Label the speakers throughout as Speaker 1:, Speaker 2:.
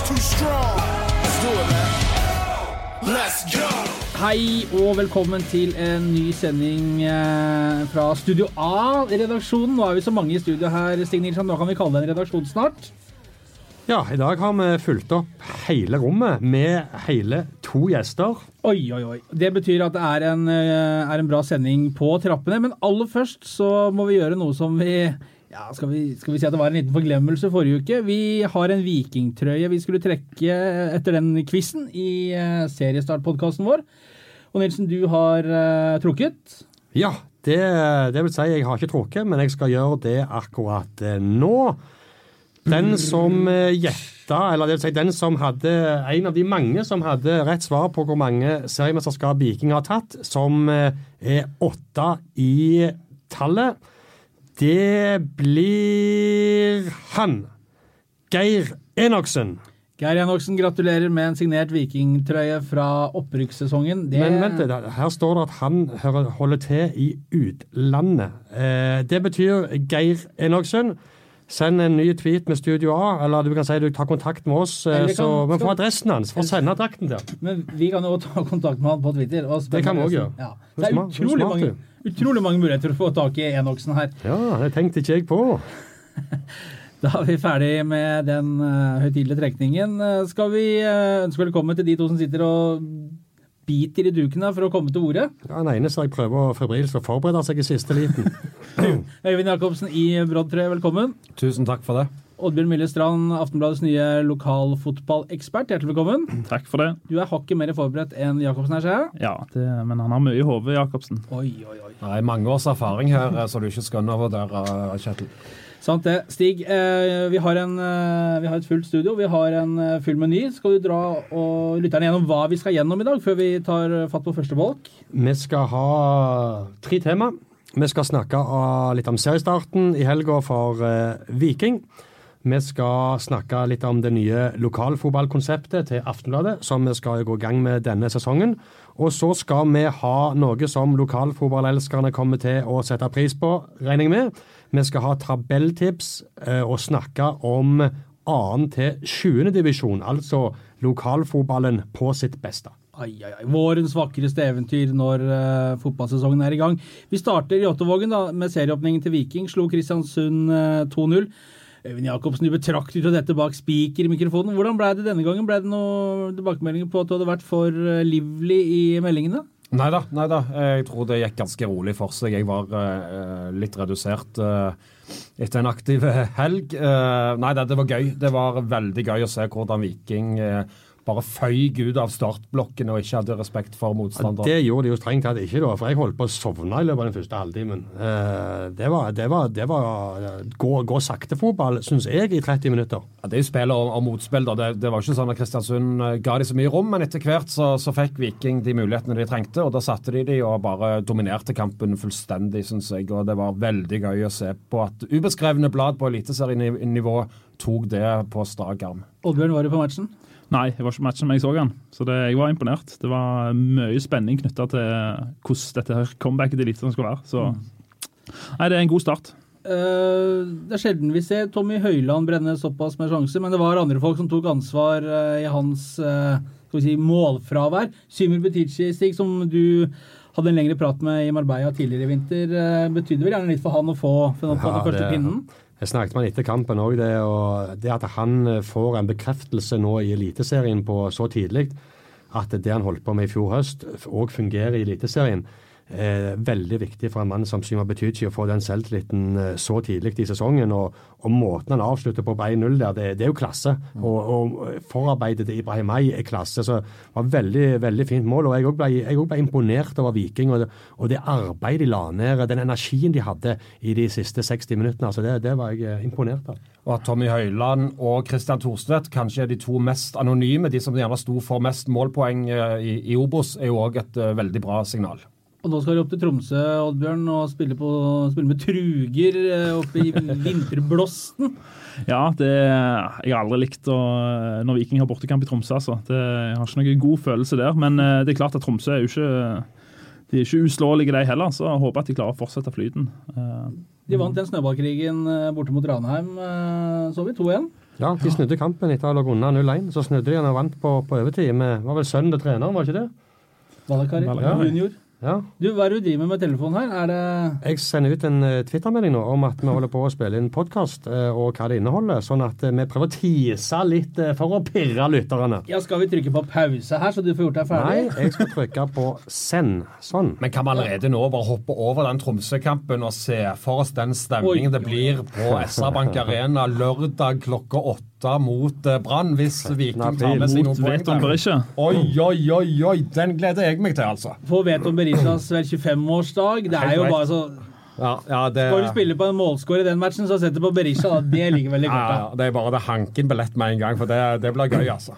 Speaker 1: is too strong. Let's do it, man. Let's go.
Speaker 2: Hei og velkommen til en ny sending eh, fra Studio A, redaksjonen. Nå er vi så mange i studio her, Stig Nilsson. Nå kan vi kalle det en redaksjon snart.
Speaker 3: Ja, i dag har vi fulgt opp hele rommet med hele to gjester.
Speaker 2: Oi, oi, oi. Det betyr at det er en, eh, er en bra sending på trappene. Men aller først så må vi gjøre noe som vi ja, skal vi, skal vi si at det var en liten forglemmelse forrige uke? Vi har en vikingtrøye vi skulle trekke etter den quizen i uh, seriestartpodkasten vår. Og Nilsen, du har uh, trukket.
Speaker 3: Ja, det, det, vil si jeg har ikke trukket, men jeg skal gjøre det akkurat uh, nå. Den som gjetta, eller det vil si den som hadde En av de mange som hadde rett svar på hvor mange seriemesterskap Viking har tatt, som er åtte i tallet. Det blir han. Geir Enoksen.
Speaker 2: Geir Enoksen, gratulerer med en signert vikingtrøye fra opprykkssesongen.
Speaker 3: Det... Men vent litt, her står det at han holder til i utlandet. Eh, det betyr Geir Enoksen. Send en ny tweet med Studio A, eller du kan si du tar kontakt med oss. Eh, kan, så vi får adressen hans for å sende drakten til
Speaker 2: Men vi kan jo ta kontakt med han på Twitter.
Speaker 3: det kan vi òg gjøre.
Speaker 2: Ja. Det er utrolig mange, utrolig mange muligheter for å få tak i Enoksen her.
Speaker 3: Ja, det tenkte ikke jeg på.
Speaker 2: Da er vi ferdig med den uh, høytidelige trekningen. Uh, skal vi uh, ønske velkommen til de to som sitter og biter i dukene for å komme til ordet?
Speaker 3: Ja, Den ene så jeg prøver febrilsk å forberede seg i siste liten.
Speaker 2: Øyvind Jacobsen i Broddtrøye, velkommen.
Speaker 4: Tusen takk for det.
Speaker 2: Oddbjørn Mille Strand, Aftenbladets nye lokalfotballekspert. Hjertelig velkommen.
Speaker 5: Takk for det.
Speaker 2: Du er hakket mer forberedt enn Jacobsen her, ser jeg.
Speaker 5: Ja, det, men han har mye i hodet, Jacobsen.
Speaker 2: Oi, oi, oi.
Speaker 4: Er mange års erfaring her, så du ikke skal undervurdere, Kjetil.
Speaker 2: Sant det. Stig, eh, vi, har en, eh, vi, har et fullt studio. Vi har en eh, full meny. Skal du dra og lytterne gjennom hva vi skal gjennom i dag, før vi tar fatt på første bolk?
Speaker 3: Vi skal ha tre tema. Vi skal snakke litt om seriestarten i helga for Viking. Vi skal snakke litt om det nye lokalfotballkonseptet til Aftenbladet, som vi skal gå i gang med denne sesongen. Og så skal vi ha noe som lokalfotballelskerne kommer til å sette pris på, regner jeg med. Vi skal ha tabelltips eh, og snakke om annen til 20. divisjon, altså lokalfotballen på sitt beste.
Speaker 2: Ai, ai, ai. Vårens vakreste eventyr når uh, fotballsesongen er i gang. Vi starter i Ottevågen da, med serieåpningen til Viking. Slo Kristiansund uh, 2-0. Øyvind Jacobsen, du betraktet jo dette bak spiker i mikrofonen. Hvordan ble det denne gangen? Ble det noen tilbakemeldinger på at du hadde vært for uh, livlig i meldingene?
Speaker 4: Nei da, nei da. Jeg tror det gikk ganske rolig for seg. Jeg var uh, litt redusert uh, etter en aktiv helg. Uh, nei da, det var gøy. Det var veldig gøy å se hvordan Viking bare føyk ut av startblokken og ikke hadde respekt for motstanderen.
Speaker 3: Ja, det gjorde de jo strengt tatt ikke, da, for jeg holdt på å sovne i løpet av den første halvtimen. Eh, det var, det var, det var gå, gå sakte fotball, syns jeg, i 30 minutter.
Speaker 4: Ja, det er jo spill og, og motspill. da. Det, det, var ikke sånn at Kristiansund eh, ga de så mye rom, men etter hvert så, så, fikk Viking de mulighetene de trengte, og da satte de de og bare dominerte kampen fullstendig, syns jeg. Og det var veldig gøy å se på at ubeskrevne blad på eliteserienivå tok det på strak arm.
Speaker 2: Oddbjørn, var du på matchen?
Speaker 5: Nei, det var ikke matchen, jeg så han. Så det, jeg var imponert. Det var mye spenning knytta til hvordan dette her comebacket til Eliteserien skal være. Så nei, det er en god start.
Speaker 2: Uh, det er sjelden vi ser Tommy Høiland brenne såpass med sjanser, men det var andre folk som tok ansvar uh, i hans uh, skal vi si, målfravær. Symer Butichi, Stig, som du hadde en lengre prat med i Marbella tidligere i vinter. betydde vel gjerne litt for han å få, for ja, den første pinnen?
Speaker 3: Jeg snakket med han etter kampen òg, det, det at han eh, får en bekreftelse nå i Eliteserien på så tidlig at det han holdt på med i fjor høst, òg fungerer i Eliteserien eh, veldig viktig for en mann som Syma Betychi å få den selvtilliten eh, så tidlig i sesongen. Og, og måten han avslutter på på 1-0 der, det, det, er jo klasse. Mm. Og, og forarbeidet til Ibrahim Ay er klasse. Så det var veldig veldig fint mål. og Jeg òg ble, ble, imponert over Viking og det, og det arbeidet de la ned, den energien de hadde i de siste 60 minuttene. altså Det, det var jeg eh, imponert av.
Speaker 4: Og at Tommy Høiland og Christian Thorstvedt kanskje er de to mest anonyme, de som gjerne sto for mest målpoeng eh, i, i Obos, er jo òg et veldig bra signal.
Speaker 2: Og nå skal du opp til Tromsø Oddbjørn, og spille, på, spille med truger eh, oppe i vinterblåsten.
Speaker 5: Ja, det, jeg har aldri likt å, når Viking har bortekamp i Tromsø. Altså. Det, jeg har ikke noen god følelse der. Men eh, det er klart at Tromsø er jo ikke de er ikke uslåelige, de heller. Så jeg håper at de klarer å fortsette flyten.
Speaker 2: De vant den snøballkrigen borte mot Ranheim, så vi 2-1.
Speaker 3: Ja, de snudde kampen etter å ha ligget unna 0-1. Så snudde de og vant på, på overtid. Med, var vel sønnen til treneren, var det ikke det?
Speaker 2: Valakari
Speaker 5: Valakari.
Speaker 2: junior.
Speaker 3: Ja.
Speaker 2: Du, hva er det du driver med med telefonen her? Er det
Speaker 3: Jeg sender ut en eh, Twitter-melding nå om at vi holder på å spille inn podkast, og hva det inneholder. Sånn at eh, vi prøver å tise litt eh, for å pirre lytterne.
Speaker 2: Ja, Skal vi trykke på pause her, så du får gjort deg ferdig?
Speaker 3: Nei, jeg skal trykke på send. Sånn.
Speaker 4: Men kan vi allerede nå bare hoppe over den Tromsø-kampen og se for oss den stemningen
Speaker 2: Oi.
Speaker 4: det blir på SR Bank Arena lørdag klokka åtte mot eh, Brann, hvis Viking tar med seg
Speaker 5: Mot
Speaker 4: noen poeng.
Speaker 5: Veton. Berisha.
Speaker 4: Oi, oi, oi, oi! Den gleder jeg meg til, altså.
Speaker 2: På Veton Berishas vel 25-årsdag. Det er jo bare så
Speaker 4: Ja, ja, det,
Speaker 2: Skal du spille på en målscore i den matchen, så sett det på Berisha. Da. Det ligger veldig godt
Speaker 4: ja, det er bare det hanken billett med en gang, for det, det blir gøy, altså.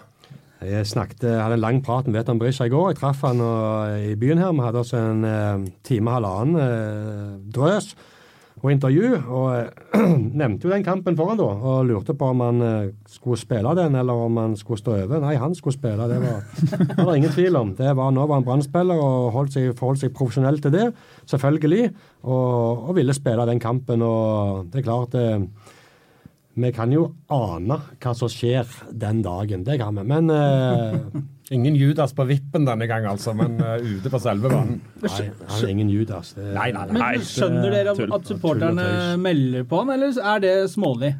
Speaker 3: Jeg snakket, hadde en lang prat med Veton Berisha i går. Jeg traff han og, i byen her. Vi hadde også en eh, time og halvannen eh, drøs og intervju. Og eh, nevnte jo den kampen foran da, og lurte på om han eh, skulle spille den, eller om han skulle stå over. Nei, han skulle spille. Det var, det var ingen tvil om. Det var, nå var han brannspiller og holdt seg, forholdt seg profesjonelt til det, selvfølgelig. Og, og ville spille den kampen. Og det er klart eh, vi kan jo ane hva som skjer den dagen. Det kan vi. Men uh,
Speaker 4: Ingen Judas på vippen denne gang, altså, men uh, ute på selve banen.
Speaker 3: Nei, han er ingen Judas. Det,
Speaker 4: Nei, nei, nei.
Speaker 2: Men skjønner dere
Speaker 5: at,
Speaker 2: at supporterne melder på han, eller er det smålig?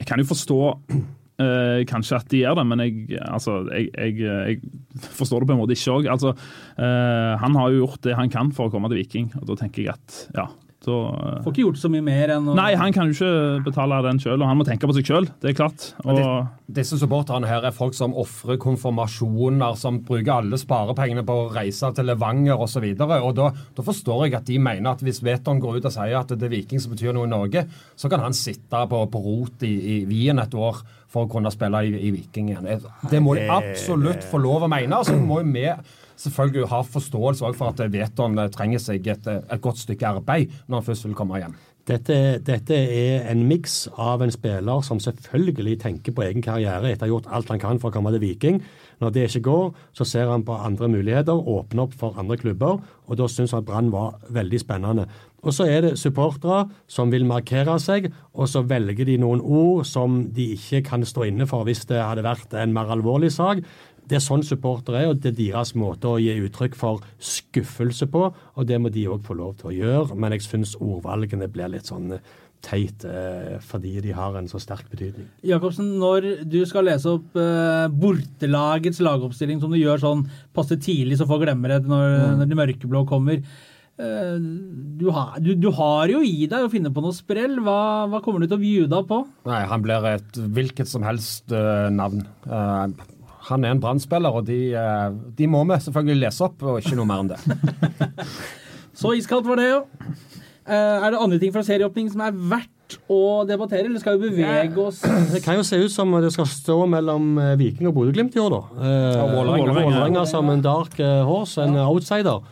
Speaker 5: Jeg kan jo forstå uh, kanskje at de gjør det, men jeg, altså, jeg, jeg, jeg forstår det på en måte ikke òg. Altså, uh, han har jo gjort det han kan for å komme til Viking, og da tenker jeg at ja, da eh,
Speaker 2: Får ikke gjort så mye mer enn å
Speaker 5: Nei, han kan jo ikke betale den sjøl, og han må tenke på seg sjøl. Det er klart. Og,
Speaker 4: Disse supporterne her er folk som ofrer konfirmasjoner, som bruker alle sparepengene på å reise til Levanger osv. Og da, da forstår jeg at de mener at hvis Veton går ut og sier at det er Viking som betyr noe i Norge, så kan han sitte på, på rot i, i Wien et år for å kunne spille i, i Viking igjen. Det må de absolutt få lov å mene. Og så må jo vi selvfølgelig har forståelse for at Veton trenger seg et, et godt stykke arbeid når han først vil komme hjem.
Speaker 3: Dette, dette er en miks av en spiller som selvfølgelig tenker på egen karriere etter å ha gjort alt han kan for å komme til Viking. Når det ikke går, så ser han på andre muligheter, åpner opp for andre klubber, og da syns han at Brann var veldig spennende. Og så er det supportere som vil markere seg, og så velger de noen ord som de ikke kan stå inne for hvis det hadde vært en mer alvorlig sak. Det er sånn supportere er, og det er deres måte å gi uttrykk for skuffelse på. Og det må de òg få lov til å gjøre. Men jeg syns ordvalgene blir litt sånn teit eh, fordi de har en så sterk betydning.
Speaker 2: Jacobsen, når du skal lese opp eh, bortelagets lagoppstilling, som du gjør sånn passe tidlig så folk glemmer det når, når de mørkeblå kommer eh, du, har, du, du har jo i deg å finne på noe sprell. Hva, hva kommer du til å bjuda på?
Speaker 4: Nei, han blir et hvilket som helst uh, navn. Eh, han er en brannspiller, og de, eh, de må vi selvfølgelig lese opp, og ikke noe mer enn det.
Speaker 2: Så iskaldt var det, jo. Eh, er det andre ting fra serieåpning som er verdt å debattere, eller skal vi bevege oss
Speaker 3: Det kan jo se ut som det skal stå mellom eh, Viking og Bodø-Glimt i år, da. Eh,
Speaker 4: Vålerenga.
Speaker 3: Som en dark horse, en outsider.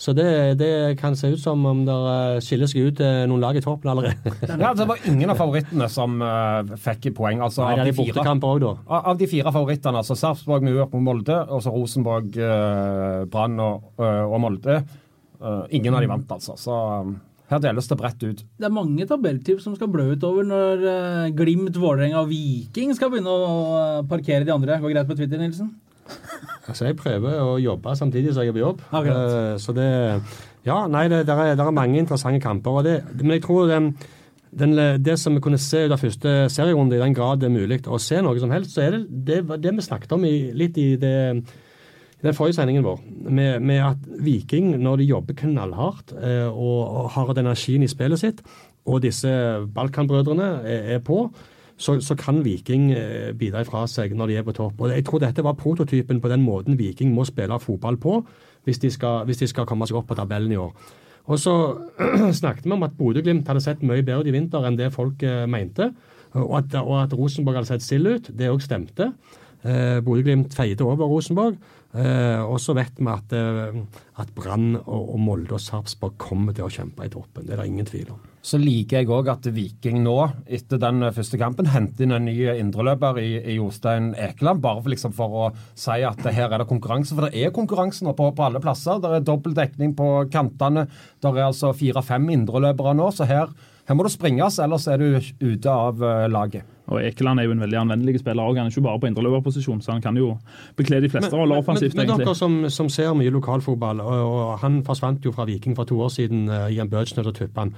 Speaker 3: Så det, det kan se ut som om det eh, skiller seg ut eh, noen lag i toppen allerede.
Speaker 4: Ja, det var ingen av favorittene som uh, fikk poeng. Altså,
Speaker 3: Nei,
Speaker 4: av, de fire,
Speaker 3: også,
Speaker 4: av de fire favorittene, altså Sarpsborg med uavgjort mot Molde, og så Rosenborg, uh, Brann og, uh, og Molde. Ingen av de vant, altså. Så her deles det bredt ut.
Speaker 2: Det er mange tabelltips som skal blø utover når Glimt, Vålerenga og Viking skal begynne å parkere de andre. Går greit på Twitter, Nilsen?
Speaker 3: Altså, jeg prøver å jobbe samtidig som jeg er på jobb. Eh, så det Ja, nei, det der er, der er mange interessante kamper. Og det, men jeg tror den, den, det som vi kunne se ut av første serierunde, i den grad det er mulig å se noe som helst, så er det det, det vi snakket om i, litt i det den forrige sendingen vår, med, med at Viking, når de jobber knallhardt eh, og, og har den energien i spillet sitt, og disse Balkan-brødrene er, er på, så, så kan Viking eh, bidra ifra seg når de er på topp. Og Jeg tror dette var prototypen på den måten Viking må spille fotball på hvis de skal, hvis de skal komme seg opp på tabellen i år. Og så snakket vi om at Bodø-Glimt hadde sett mye bedre i vinter enn det folk eh, mente. Og at, og at Rosenborg hadde sett stille ut. Det òg stemte. Eh, Bodø-Glimt feide over Rosenborg. Eh, og så vet vi at, eh, at Brann og, og Molde og Sarpsborg kommer til å kjempe i toppen. Det er det ingen tvil om.
Speaker 4: Så liker jeg òg at Viking nå, etter den første kampen, henter inn en ny indreløper i, i Jostein Ekeland. Bare for, liksom, for å si at her er det konkurranse. For det er konkurranse nå på, på alle plasser. Det er dobbel dekning på kantene. Det er altså fire-fem indreløpere nå. Så her, her må det springes, ellers er du ute av eh, laget.
Speaker 5: Og Ekeland er jo en veldig anvendelig spiller òg. Han er ikke bare på indreløperposisjon, så han kan jo bekle de fleste roller offensivt,
Speaker 3: men, men dere som, som ser mye lokalfotball, og, og han forsvant jo fra Viking for to år siden. Uh, en Birchnell og Tuppan,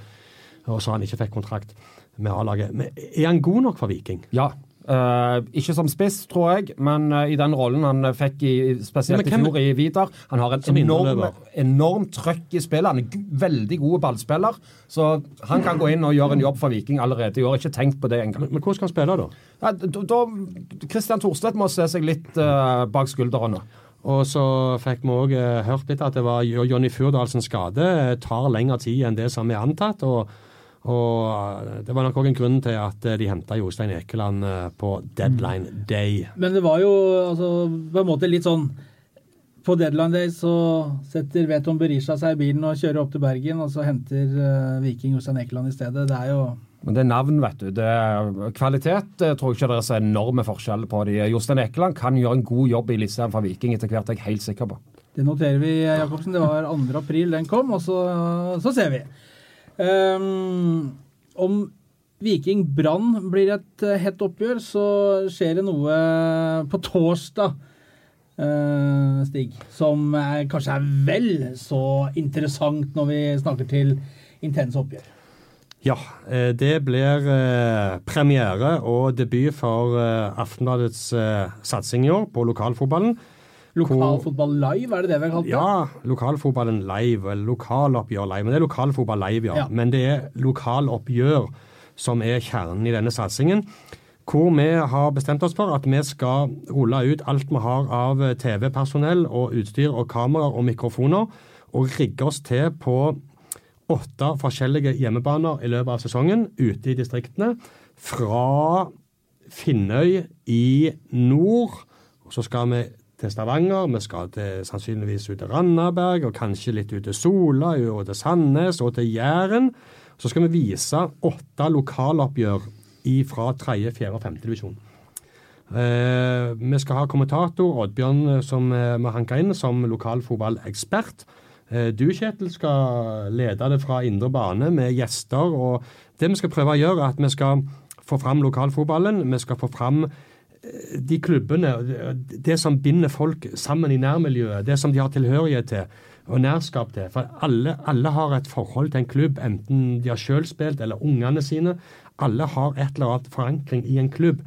Speaker 3: og så han ikke fikk kontrakt med A-laget. Men Er han god nok for Viking?
Speaker 4: Ja. Uh, ikke som spiss, tror jeg, men uh, i den rollen han eh, fikk i, spesielt i fjor i Vidar. Han har en
Speaker 3: Som
Speaker 4: enorm, enormt trøkk i spillet. Han er veldig god ballspiller, så han kan gå inn og gjøre en jobb for Viking allerede i år. Ikke tenkt på det engang.
Speaker 3: Men, men hvordan skal han spille, da?
Speaker 4: Ja, da- Christian Thorstvedt må se seg litt uh, bak skulderen nå.
Speaker 3: Og så fikk vi òg hørt litt at det var Jonny Furdalsens skade tar lengre tid enn det som er antatt. og og eh, Det var nok òg en grunn til at eh, de henta Jostein Ekeland eh, på deadline day.
Speaker 2: Men det var jo altså, på en måte litt sånn På deadline day så setter Veton Berisha seg i bilen og kjører opp til Bergen, og så henter Viking Jostein Ekeland i stedet. Det er jo
Speaker 4: Men det er navn, vet du. Det er kvalitet jeg tror jeg ikke det er så enorme forskjeller på de. Jostein Ekeland kan gjøre en god jobb i Eliteserien for Viking etter hvert, er jeg helt sikker på.
Speaker 2: Det noterer vi, Jacobsen. Det var 2. april den kom, og så, så ser vi. Ehm, om Viking Brann blir et eh, hett oppgjør, så skjer det noe på torsdag, Uh, Stig, som er, kanskje er vel så interessant når vi snakker til intense oppgjør.
Speaker 3: Ja, eh, det blir premiere og debut for Aftenbladets satsing i år på lokalfotballen.
Speaker 2: Lokalfotball live, er det det vi har kalt det?
Speaker 3: Ja, lokalfotballen live, eller lokaloppgjør live. Men det er lokalfotball live, ja.
Speaker 2: Ja.
Speaker 3: Men det er lokaloppgjør som er kjernen i denne satsingen. Hvor vi har bestemt oss for at vi skal rulle ut alt vi har av TV-personell og utstyr og kameraer og mikrofoner, og rigge oss til på åtte forskjellige hjemmebaner i løpet av sesongen ute i distriktene. Fra Finnøy i nord, og så skal vi til Stavanger, vi skal til, sannsynligvis ut til Randaberg, og kanskje litt ut til Sola, og til Sandnes og til Jæren. Så skal vi vise åtte lokaloppgjør fra tredje, fjerde og femte divisjon. Eh, vi skal ha kommentator Oddbjørn som eh, vi hanka inn som lokalfotballekspert. Eh, du, Kjetil, skal lede det fra indre bane med gjester. og Det vi skal prøve å gjøre, er at vi skal få fram lokalfotballen. Vi skal få fram de klubbene, det- som binder folk sammen i nærmiljøet. Det som de har tilhørighet til og nærskap til. For alle, alle har et forhold til en klubb, enten de har sjøl spilt eller ungene sine. Alle har et eller annet forankring i en klubb.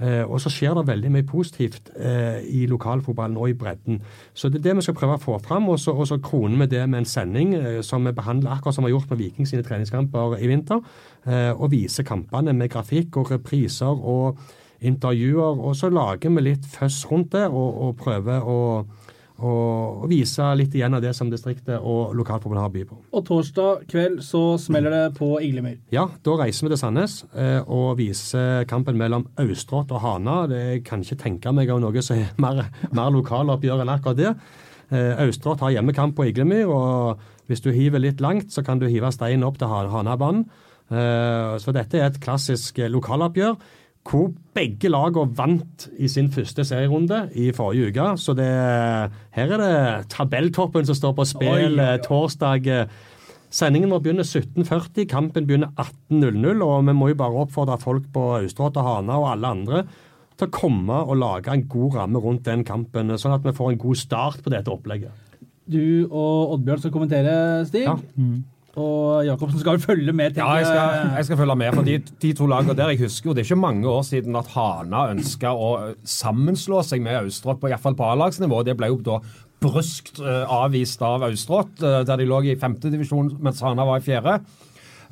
Speaker 3: Eh, og så skjer det veldig mye positivt eh, i lokalfotballen og i bredden. Så det er det vi skal prøve å få fram, og så, så kroner vi det med en sending eh, som vi behandler akkurat som vi har gjort med Viking sine treningskamper i vinter. Og viser kampene med grafikk og repriser og intervjuer. Og så lager vi litt føss rundt det, og, og prøver å, å vise litt igjen av det som distriktet og lokalforbundet har by på.
Speaker 2: Og torsdag kveld så smeller det på Iglemyr.
Speaker 3: Ja, da reiser vi til Sandnes eh, og viser kampen mellom Austrått og Hana. Det jeg kan ikke tenke meg av noe som er mer, mer lokaloppgjør enn akkurat det. Eh, Austrått har hjemmekamp på Iglemyr, og hvis du hiver litt langt, så kan du hive steinen opp til Han- Hanabanen. Eh, så dette er et klassisk lokaloppgjør. Hvor begge lagene vant i sin første serierunde i forrige uke. Så det, her er det tabelltoppen som står på spill
Speaker 2: Oi,
Speaker 3: eh, torsdag. Sendingen vår begynner 17.40, kampen begynner 18.00. Og vi må jo bare oppfordre folk på Austrått og Hana og alle andre til å komme og lage en god ramme rundt den kampen, sånn at vi får en god start på dette opplegget.
Speaker 2: Du og Oddbjørn skal kommentere, Stig.
Speaker 3: Ja.
Speaker 2: Og Jacobsen skal vel følge med.
Speaker 4: Ja, jeg skal, jeg skal følge med. for de, de to lagene der, jeg husker jo, Det er ikke mange år siden at Hana ønska å sammenslå seg med Austrått, på, i hvert fall på A-lagsnivå. Det ble jo da bryskt uh, avvist av Austrått, uh, der de lå i femtedivisjon mens Hana var i fjerde.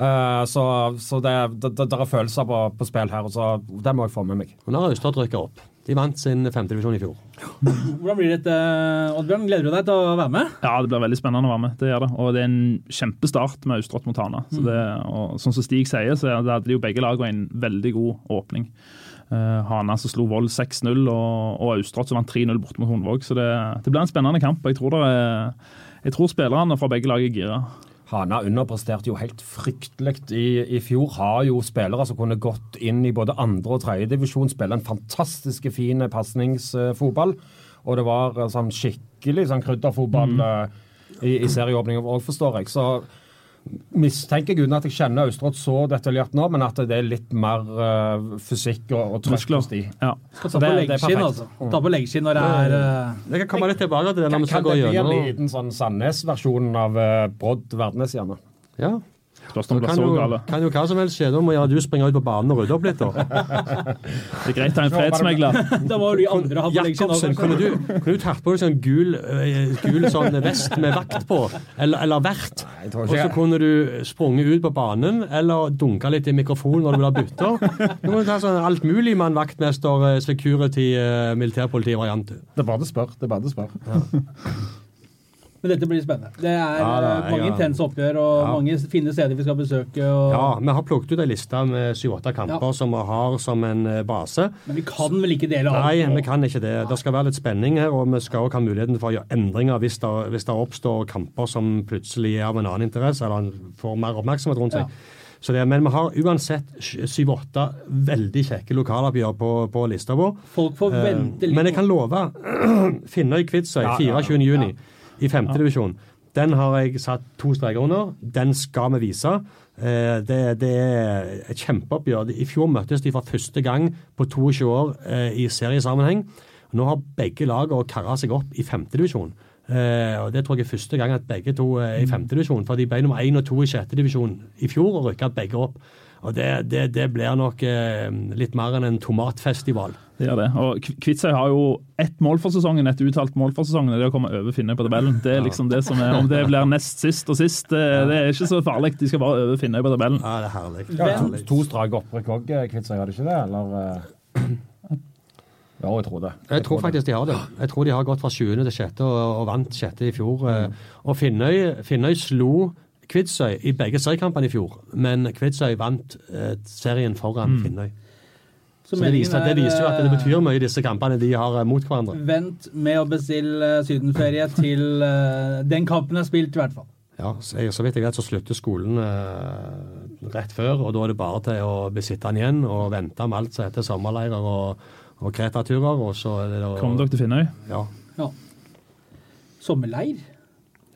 Speaker 4: Uh, så så det, det, det, det er følelser på, på spill her, og så det må jeg få med meg.
Speaker 3: Nå har Austrått rykka opp. De vant sin femtedivisjon i fjor.
Speaker 2: Hvordan blir dette, Oddbjørn? Gleder du deg til å være med?
Speaker 5: Ja, det blir veldig spennende å være med. Det gjør det. Og det er en kjempestart med Austrått mot Hana. Så det, og sånn som Stig sier, så hadde de jo begge lagene en veldig god åpning. Uh, Hana som slo Vold 6-0, og, og Austrått som vant 3-0 bort mot Hundvåg. Så det, det blir en spennende kamp. Jeg tror, det er, jeg tror spillerne fra begge lag er gira.
Speaker 4: Hana underpresterte jo helt fryktelig i, i fjor. Har jo spillere som kunne gått inn i både andre og tredjedivisjon, spille en fantastisk fin pasningsfotball. Og det var eh, sånn skikkelig sånn krydderfotball mm. i, i serieåpningen òg, forstår jeg. Så mistenker jeg at jeg kjenner Austrått så detaljert nå, men at det er litt mer uh, fysikk og, og trøkk hos de.
Speaker 5: Ja.
Speaker 2: Skal ta på leggskinn, altså. Ta på leggskinn når det er uh,
Speaker 3: Jeg kan komme litt tilbake til det når vi skal
Speaker 4: kan det bli en liten sånn Sandnes-versjon av uh, Brodd Verdnes gjerne?
Speaker 3: Ja.
Speaker 5: Spørs om det blir
Speaker 3: kan
Speaker 5: så gale.
Speaker 3: kan jo hva som helst skje. Da må gjerne du springe ut på banen og rydde opp litt. da.
Speaker 5: Det er greit å ha en fredsmegler.
Speaker 2: Da må de andre ha
Speaker 3: Jacobsen, kunne du, kunne du tatt på deg sånn gul, eh, gul sånn vest med vakt på? Eller, eller vert? Og så kunne du sprunget ut på banen eller dunka litt i mikrofonen når du vil ha bytter. Du må ta sånn alt mulig mann, vaktmester, eh, security, eh, militærpoliti-variant.
Speaker 4: Det er bare det spørre. Det er bare det spør.
Speaker 2: Men dette blir spennende. Det er
Speaker 3: Ja, det
Speaker 2: er mange
Speaker 3: ja.
Speaker 2: intense oppgjør og
Speaker 3: Ja.
Speaker 2: mange fine steder vi skal besøke. Og,
Speaker 3: Ja, vi har plukket ut ei liste med syv-åtte kamper
Speaker 2: Ja.
Speaker 3: som vi har som en eh, base.
Speaker 2: Men vi kan vel ikke dele alt?
Speaker 3: Nei, vi kan ikke det. Det skal være litt spenning her, og vi skal også ha muligheten for å gjøre endringer hvis det, hvis det oppstår kamper som plutselig er av en annen interesse, eller får mer oppmerksomhet rundt seg.
Speaker 2: Ja.
Speaker 3: Så det, men vi har uansett syv-åtte veldig kjekke lokaloppgjør på, på lista vår.
Speaker 2: Folk får
Speaker 3: Eh,
Speaker 2: vente litt.
Speaker 3: Men jeg kan love Finnøy-Kvitsøy,
Speaker 4: Ja, ja, ja.
Speaker 3: 24. femte i femtedivisjon. Den har jeg satt to streker under. Den skal vi vise. Eh, Det, det er et kjempeoppgjør. I fjor møttes de for første gang på 22 år eh, i seriesammenheng. Nå har begge lagene kara seg opp i femtedivisjon. Eh, og Det tror jeg er første gang at begge to er i femtedivisjon. For de ble nummer én og to i sjettedivisjon i fjor og rykka begge opp. Og det, det, det blir nok eh, litt mer enn en tomatfestival.
Speaker 5: Det gjør det. Og Kvitsøy har jo ett mål for sesongen, et uttalt mål for sesongen. Det er å komme over Finnøy på tabellen. Det er liksom det som er, Om det blir nest sist og sist, det, det er ikke så farlig. De skal bare over Finnøy på tabellen.
Speaker 3: Ja, det er herlig.
Speaker 4: Ja, to, to strake opprykk òg, Kvitsøy, har de ikke det? Eller eh? Ja, jeg tror det.
Speaker 3: Jeg tror faktisk de har det. Jeg tror de har gått fra 7. til 6. og, og vant 6. i fjor. Mm. Og Finnøy, Finnøy slo Kvitsøy i begge seriekampene i fjor, men Kvitsøy vant eh, serien foran Finnøy. Så det
Speaker 2: viser,
Speaker 3: viser, det
Speaker 2: er,
Speaker 3: viser jo at det
Speaker 2: eh,
Speaker 3: betyr mye, disse kampene de har eh, mot hverandre.
Speaker 2: Vent med å bestille eh, sydenferie til eh, den kampen er spilt, i hvert fall.
Speaker 3: Ja, så, jeg, så vidt jeg vet, så slutter skolen eh, rett før, og da er det bare til å besitte den igjen og vente med alt som heter sommerleirer og, og Kreta-turer. Og så er det da
Speaker 5: Kom dere til Finnøy?
Speaker 3: Ja.
Speaker 2: Ja. Sommerleir,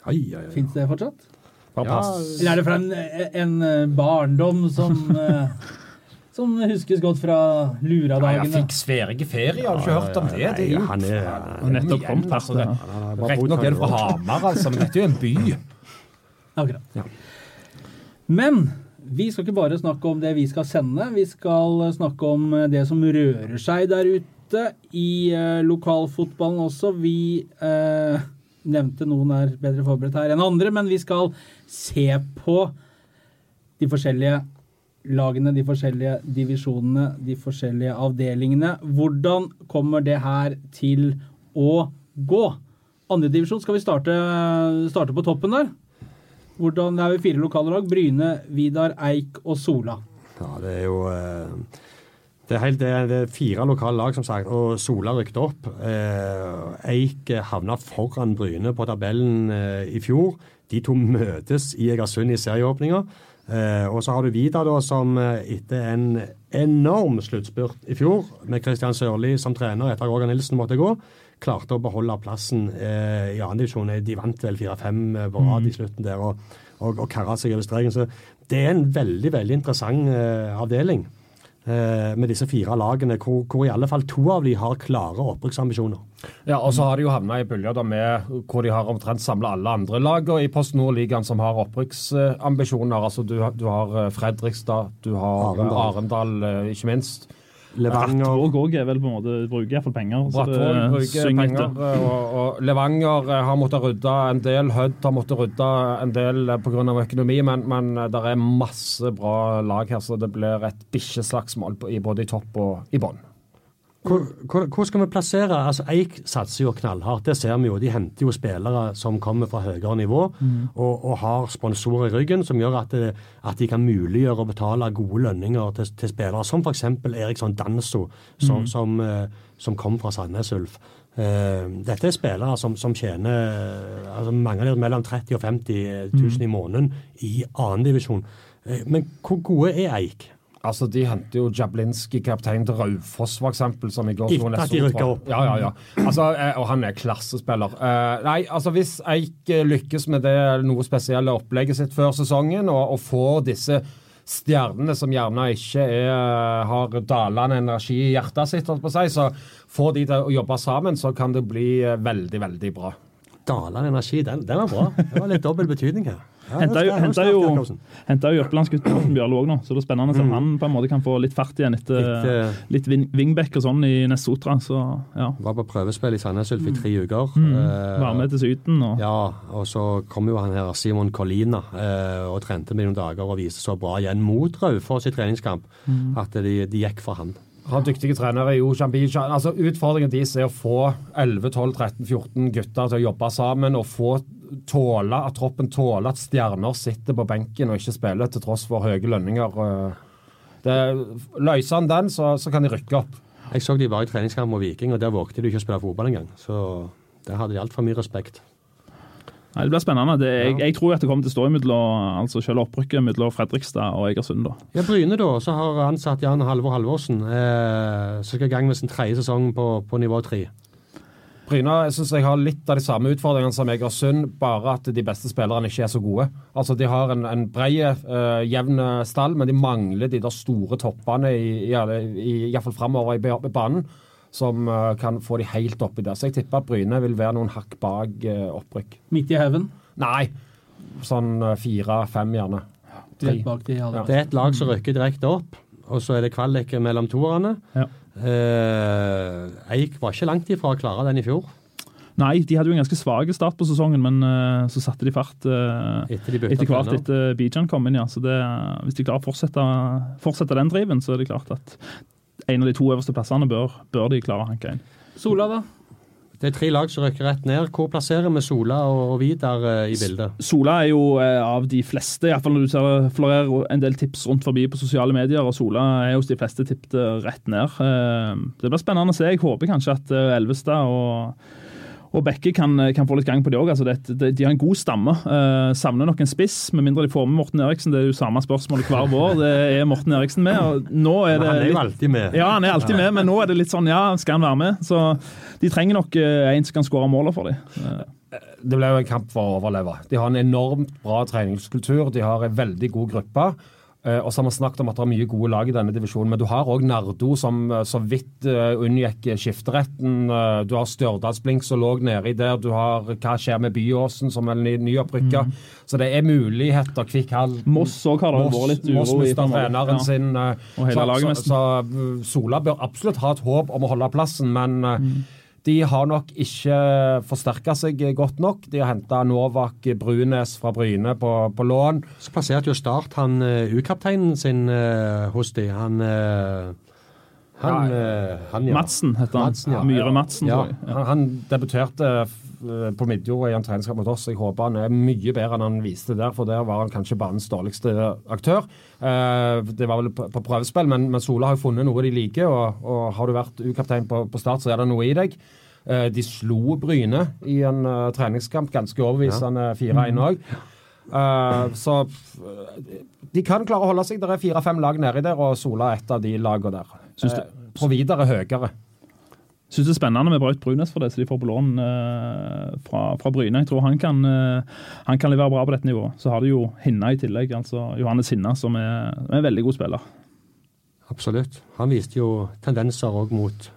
Speaker 3: Ai, ai, ai.
Speaker 2: fins det fortsatt?
Speaker 3: Ja.
Speaker 2: Eller er det fra en, en barndom som eh, Som huskes godt fra Luradagene.
Speaker 4: Ja, jeg fikk sverige ferie, har du ikke hørt om det? Det er jo
Speaker 3: Nei, han er,
Speaker 5: Og nettopp
Speaker 4: igjen,
Speaker 5: kommet
Speaker 4: altså,
Speaker 5: her.
Speaker 4: det-
Speaker 3: er bare
Speaker 4: Riktignok er det fra. Hamar, altså, men dette er jo en by.
Speaker 2: Akkurat.
Speaker 3: Ja.
Speaker 2: Men vi skal ikke bare snakke om det vi skal sende. Vi skal snakke om det som rører seg der ute i uh, lokalfotballen også. Vi eh, nevnte noen er bedre forberedt her enn andre, men vi skal se på de forskjellige lagene, de forskjellige divisjonene, de forskjellige avdelingene. Hvordan kommer det her til å gå? Andredivisjon, skal vi starte, starte på toppen der? Hvordan, det er jo fire lokale lag. Bryne, Vidar, Eik og Sola.
Speaker 3: Ja, det er jo eh, det er, helt, det, er, det er fire lokale lag, som sagt, og Sola rykket opp. Eh, Eik havna foran Bryne på tabellen eh, i fjor. De to møtes i Egersund i serieåpninga. Eh, og så har du Vida, da, som eh, etter en enorm sluttspurt i fjor, med Kristian Sørli som trener etter at Roger Nilsen måtte gå, klarte å beholde plassen eh, i andredivisjon. De vant vel fire-fem eh, på rad i slutten der og, og, og karra seg over streken. Så det er en veldig, veldig interessant eh, avdeling eh, med disse fire lagene, hvor, hvor i alle fall to av de har klare opprykksambisjoner.
Speaker 4: Ja, og så har de jo havna i bølger med hvor de har omtrent samla alle andre lagene i Post Nord-ligaen som har opprykksambisjoner. Altså du, du har eh, Fredrikstad, du har
Speaker 3: Arendal.
Speaker 4: Arendal, eh, ikke minst.
Speaker 3: Levanger
Speaker 5: Brattvåg òg er vel på en måte bruker iallfall penger. så det
Speaker 4: bruker penger, eh, og, og Levanger eh, har måttet rydde en del. Hødd har måttet rydde en del eh, pga. økonomi, men, men det er masse bra lag her, så det blir et bikkjeslagsmål både i topp og i bånn.
Speaker 3: Hvor, hvor, hvor skal vi plassere? Altså, Eik satser jo knallhardt, det ser vi jo. De henter jo spillere som kommer fra høyere nivå, og, og har sponsorer i ryggen som gjør at, det, at de kan muliggjøre å betale gode lønninger til, til spillere, som f.eks. Eriksson Danso, som, som, eh, som kom fra Sandnes Ulf. Uh, dette er spillere som, som tjener altså mange av mellom 30 og 50 000 i måneden i annendivisjon. Uh, men hvor gode er Eik?
Speaker 4: Altså, De henter jo Jablinski, kaptein til Raufoss, eksempel, som i går slo
Speaker 3: Etter at de rykket opp.
Speaker 4: Ja, ja, ja. Altså, eh, og han er klassespiller. Eh, nei, altså Hvis Eik eh, lykkes med det noe spesielle opplegget sitt før sesongen, og, og får disse stjernene som gjerne ikke er, har dalende energi i hjertet sitt, holdt på å si, så får de til å jobbe sammen, så kan det bli veldig, veldig bra.
Speaker 3: Dalende energi, den, den var bra. Det var litt dobbel betydning her.
Speaker 5: Henta jo, henta jo, jo Jørpelandsgutten Morten Bjørlo òg nå, så det er spennende om han på en måte kan få litt fart igjen etter
Speaker 3: Etter-
Speaker 5: litt wing- wingback og sånn i Nessotra. Så ja.
Speaker 3: Var på prøvespill i Sandnes Ulf i tre uker.
Speaker 5: Mm.
Speaker 3: Eh,
Speaker 5: Være med til Syden og
Speaker 3: Ja, og så kom jo han her Simon Collina eh, og trente med noen dager og viste så bra igjen mot Raufoss i treningskamp at de, de gikk for han.
Speaker 4: Har dyktige trenere i Oshambi. Altså, utfordringen deres er å få 11-12-13-14 gutter til å jobbe sammen og få tåle at troppen tåler at stjerner sitter på benken og ikke spiller til tross for høye lønninger. Eh, Det, løser han den, så, så kan de rykke opp.
Speaker 3: Jeg så de var i treningskamp mot Viking, og der vågte de ikke å spille fotball engang. Så der hadde de altfor mye respekt.
Speaker 5: Nei, Det blir spennende. Det, jeg,
Speaker 3: Ja.
Speaker 5: jeg tror at det kommer til å stå mellom altså selv opprykket mellom Fredrikstad og Egersund. da.
Speaker 3: Ja, Bryne, da, så har ansatt Jan Halvor Halvorsen, eh, som skal i gang med sin tredje sesong på, på nivå tre.
Speaker 4: Bryna jeg synes jeg har litt av de samme utfordringene som Egersund, bare at de beste spillerne ikke er så gode. Altså De har en, en bred, uh, jevn stall, men de mangler de der store toppene i, i, i, i hvert fall framover i ba- banen, som eh, kan få de helt oppi der. Så jeg tipper at Bryne vil være noen hakk bak eh, opprykk.
Speaker 2: Midt i haugen.
Speaker 4: Nei, sånn eh, fire-fem gjerne.
Speaker 2: De ja.
Speaker 3: Det er et lag som rykker direkte opp, og så er det kvalik mellom toerne.
Speaker 5: Ja.
Speaker 3: Eh, Eik var ikke langt ifra å klare den i fjor,
Speaker 5: Nei, de hadde jo en ganske svak start på sesongen, men uh, så satte de fart uh,
Speaker 3: etter de
Speaker 5: etter hvert etter Bijan kom inn. ja. Så det, Hvis de klarer å fortsette, fortsette den driven, så er det klart at en av de to øverste plassene bør, bør de klare å hanke inn.
Speaker 2: Sola, da?
Speaker 3: Det er tre lag som rykker rett ned. Hvor plasserer vi Sola og Vidar eh, i bildet?
Speaker 5: Sola er jo eh, av de fleste, iallfall når du ser det florerer en del tips rundt forbi på sosiale medier, og Sola er hos de fleste tippet rett ned. Eh, Det blir spennende å se. Jeg håper kanskje at Elvestad og, og Bekke kan, kan få litt gang på det òg. Altså det, det, de har en god stamme. Eh, savner nok en spiss, med mindre de får med Morten Eriksen. Det er jo samme spørsmålet hver vår. Det er Morten Eriksen med. er
Speaker 3: Men
Speaker 5: det
Speaker 3: han er jo alltid med.
Speaker 5: ja, han er alltid med, men nå er det litt sånn, ja, skal han være med? Så de trenger nok eh, en som kan skåre måler for dem.
Speaker 4: Det ble jo en kamp for å overleve. De har en enormt bra treningskultur. De har en veldig god gruppe. Eh, og så har man snakket om at det er mye gode lag i denne divisjonen, men du har òg Nardo som eh, så vidt uh, unngikk skifteretten. Eh, du har Stjørdalsblink som lå nedi der. Du har hva skjer med Byåsen som er ny, Mm. Så det er muligheter. Kvikk Hall.
Speaker 5: Moss òg har det vært litt
Speaker 4: Moss
Speaker 5: uro en måte.
Speaker 4: treneren
Speaker 5: Ja.
Speaker 4: sin. eh,
Speaker 5: Og hele
Speaker 4: så,
Speaker 5: laget
Speaker 4: så,
Speaker 5: nesten.
Speaker 4: så Sola bør absolutt ha et håp om å holde plassen, men uh, de har nok ikke forsterka seg godt nok. De har henta Novak Brunes fra Bryne på, på lån.
Speaker 3: Så plasserte jo Start han eh, U-kapteinen sin eh, hos de. Han eh, Han, eh, han ja.
Speaker 5: Madsen heter han.
Speaker 3: Madsen, ja.
Speaker 5: Myhre Madsen.
Speaker 3: Ja.
Speaker 4: Han, han debuterte eh, på Midjord i en treningskamp mot oss. Jeg håper han er mye bedre enn han viste der, for der var han kanskje banens dårligste aktør. Eh, det var vel på, prøvespill, men, men Sola har jo funnet noe de liker, og, og har du vært U-kaptein på, på start, så er det noe i deg. De slo Bryne i en treningskamp, ganske overbevisende 4-1 òg. Så eh, de kan klare å holde seg. Det er fire-fem lag nedi der, og Sola er et av de lagene der.
Speaker 5: Det-
Speaker 4: Eh, på videre høyere.
Speaker 5: Syns det er spennende med Braut Brunes for det, så de får på lån eh, fra, fra Bryne. Jeg tror han kan, eh, han kan levere bra på dette nivået. Så har de jo Hinna i tillegg, altså Johannes Hinna, som er, er en veldig god spiller.
Speaker 3: Absolutt. Han viste jo tendenser òg mot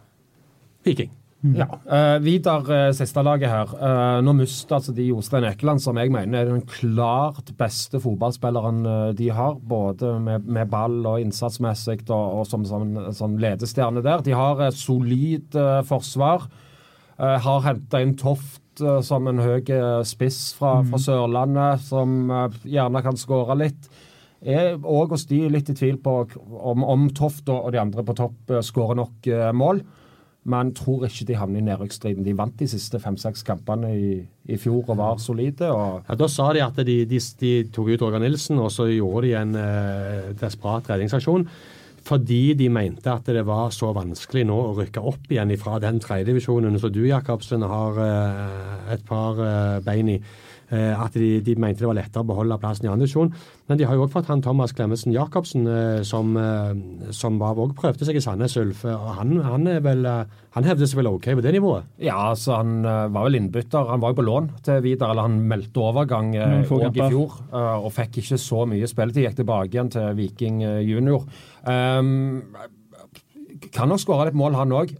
Speaker 3: Viking.
Speaker 4: Ja. Uh, Vidar, uh, siste laget her. Uh, nå mister altså de Jostein Ekeland, som jeg mener er den klart beste fotballspilleren uh, de har. Både med, med ball og innsatsmessig og, og som, som, som ledestjerne der. De har et solid eh, forsvar. Eh, har henta inn Toft eh, som en høy eh, spiss fra, fra Sørlandet, som eh, gjerne kan skåre litt. Er òg hos de litt i tvil på om, om Toft og, de andre på topp skårer nok eh, mål men tror ikke de havner i nedrykksstriden. De vant de siste fem-seks kampene i, i fjor og var solide. og
Speaker 3: Ja, Da sa de at de, de, de tok ut Roger Nilsen, og så gjorde de en eh, desperat redningsaksjon. Fordi de mente at det var så vanskelig nå å rykke opp igjen fra den tredjedivisjonen som du, Jakobsen, har eh, et par eh, bein i. Eh, at de, de mente det var lettere å beholde plassen i andre divisjon. Men de har jo òg fått han Thomas Klemetsen Jacobsen, eh, som, eh, som var, også prøvde seg i Sandnes Ulf. Og han, han, er vel, han hevder seg vel OK på det nivået?
Speaker 4: Ja, altså han var vel innbytter. Han var jo på lån til Vidar, eller han meldte overgang eh,
Speaker 5: Noen
Speaker 4: i fjor. eh, og fikk ikke så mye spilletid. Gikk tilbake igjen til Viking junior. Um, kan nok skåre litt mål, han òg.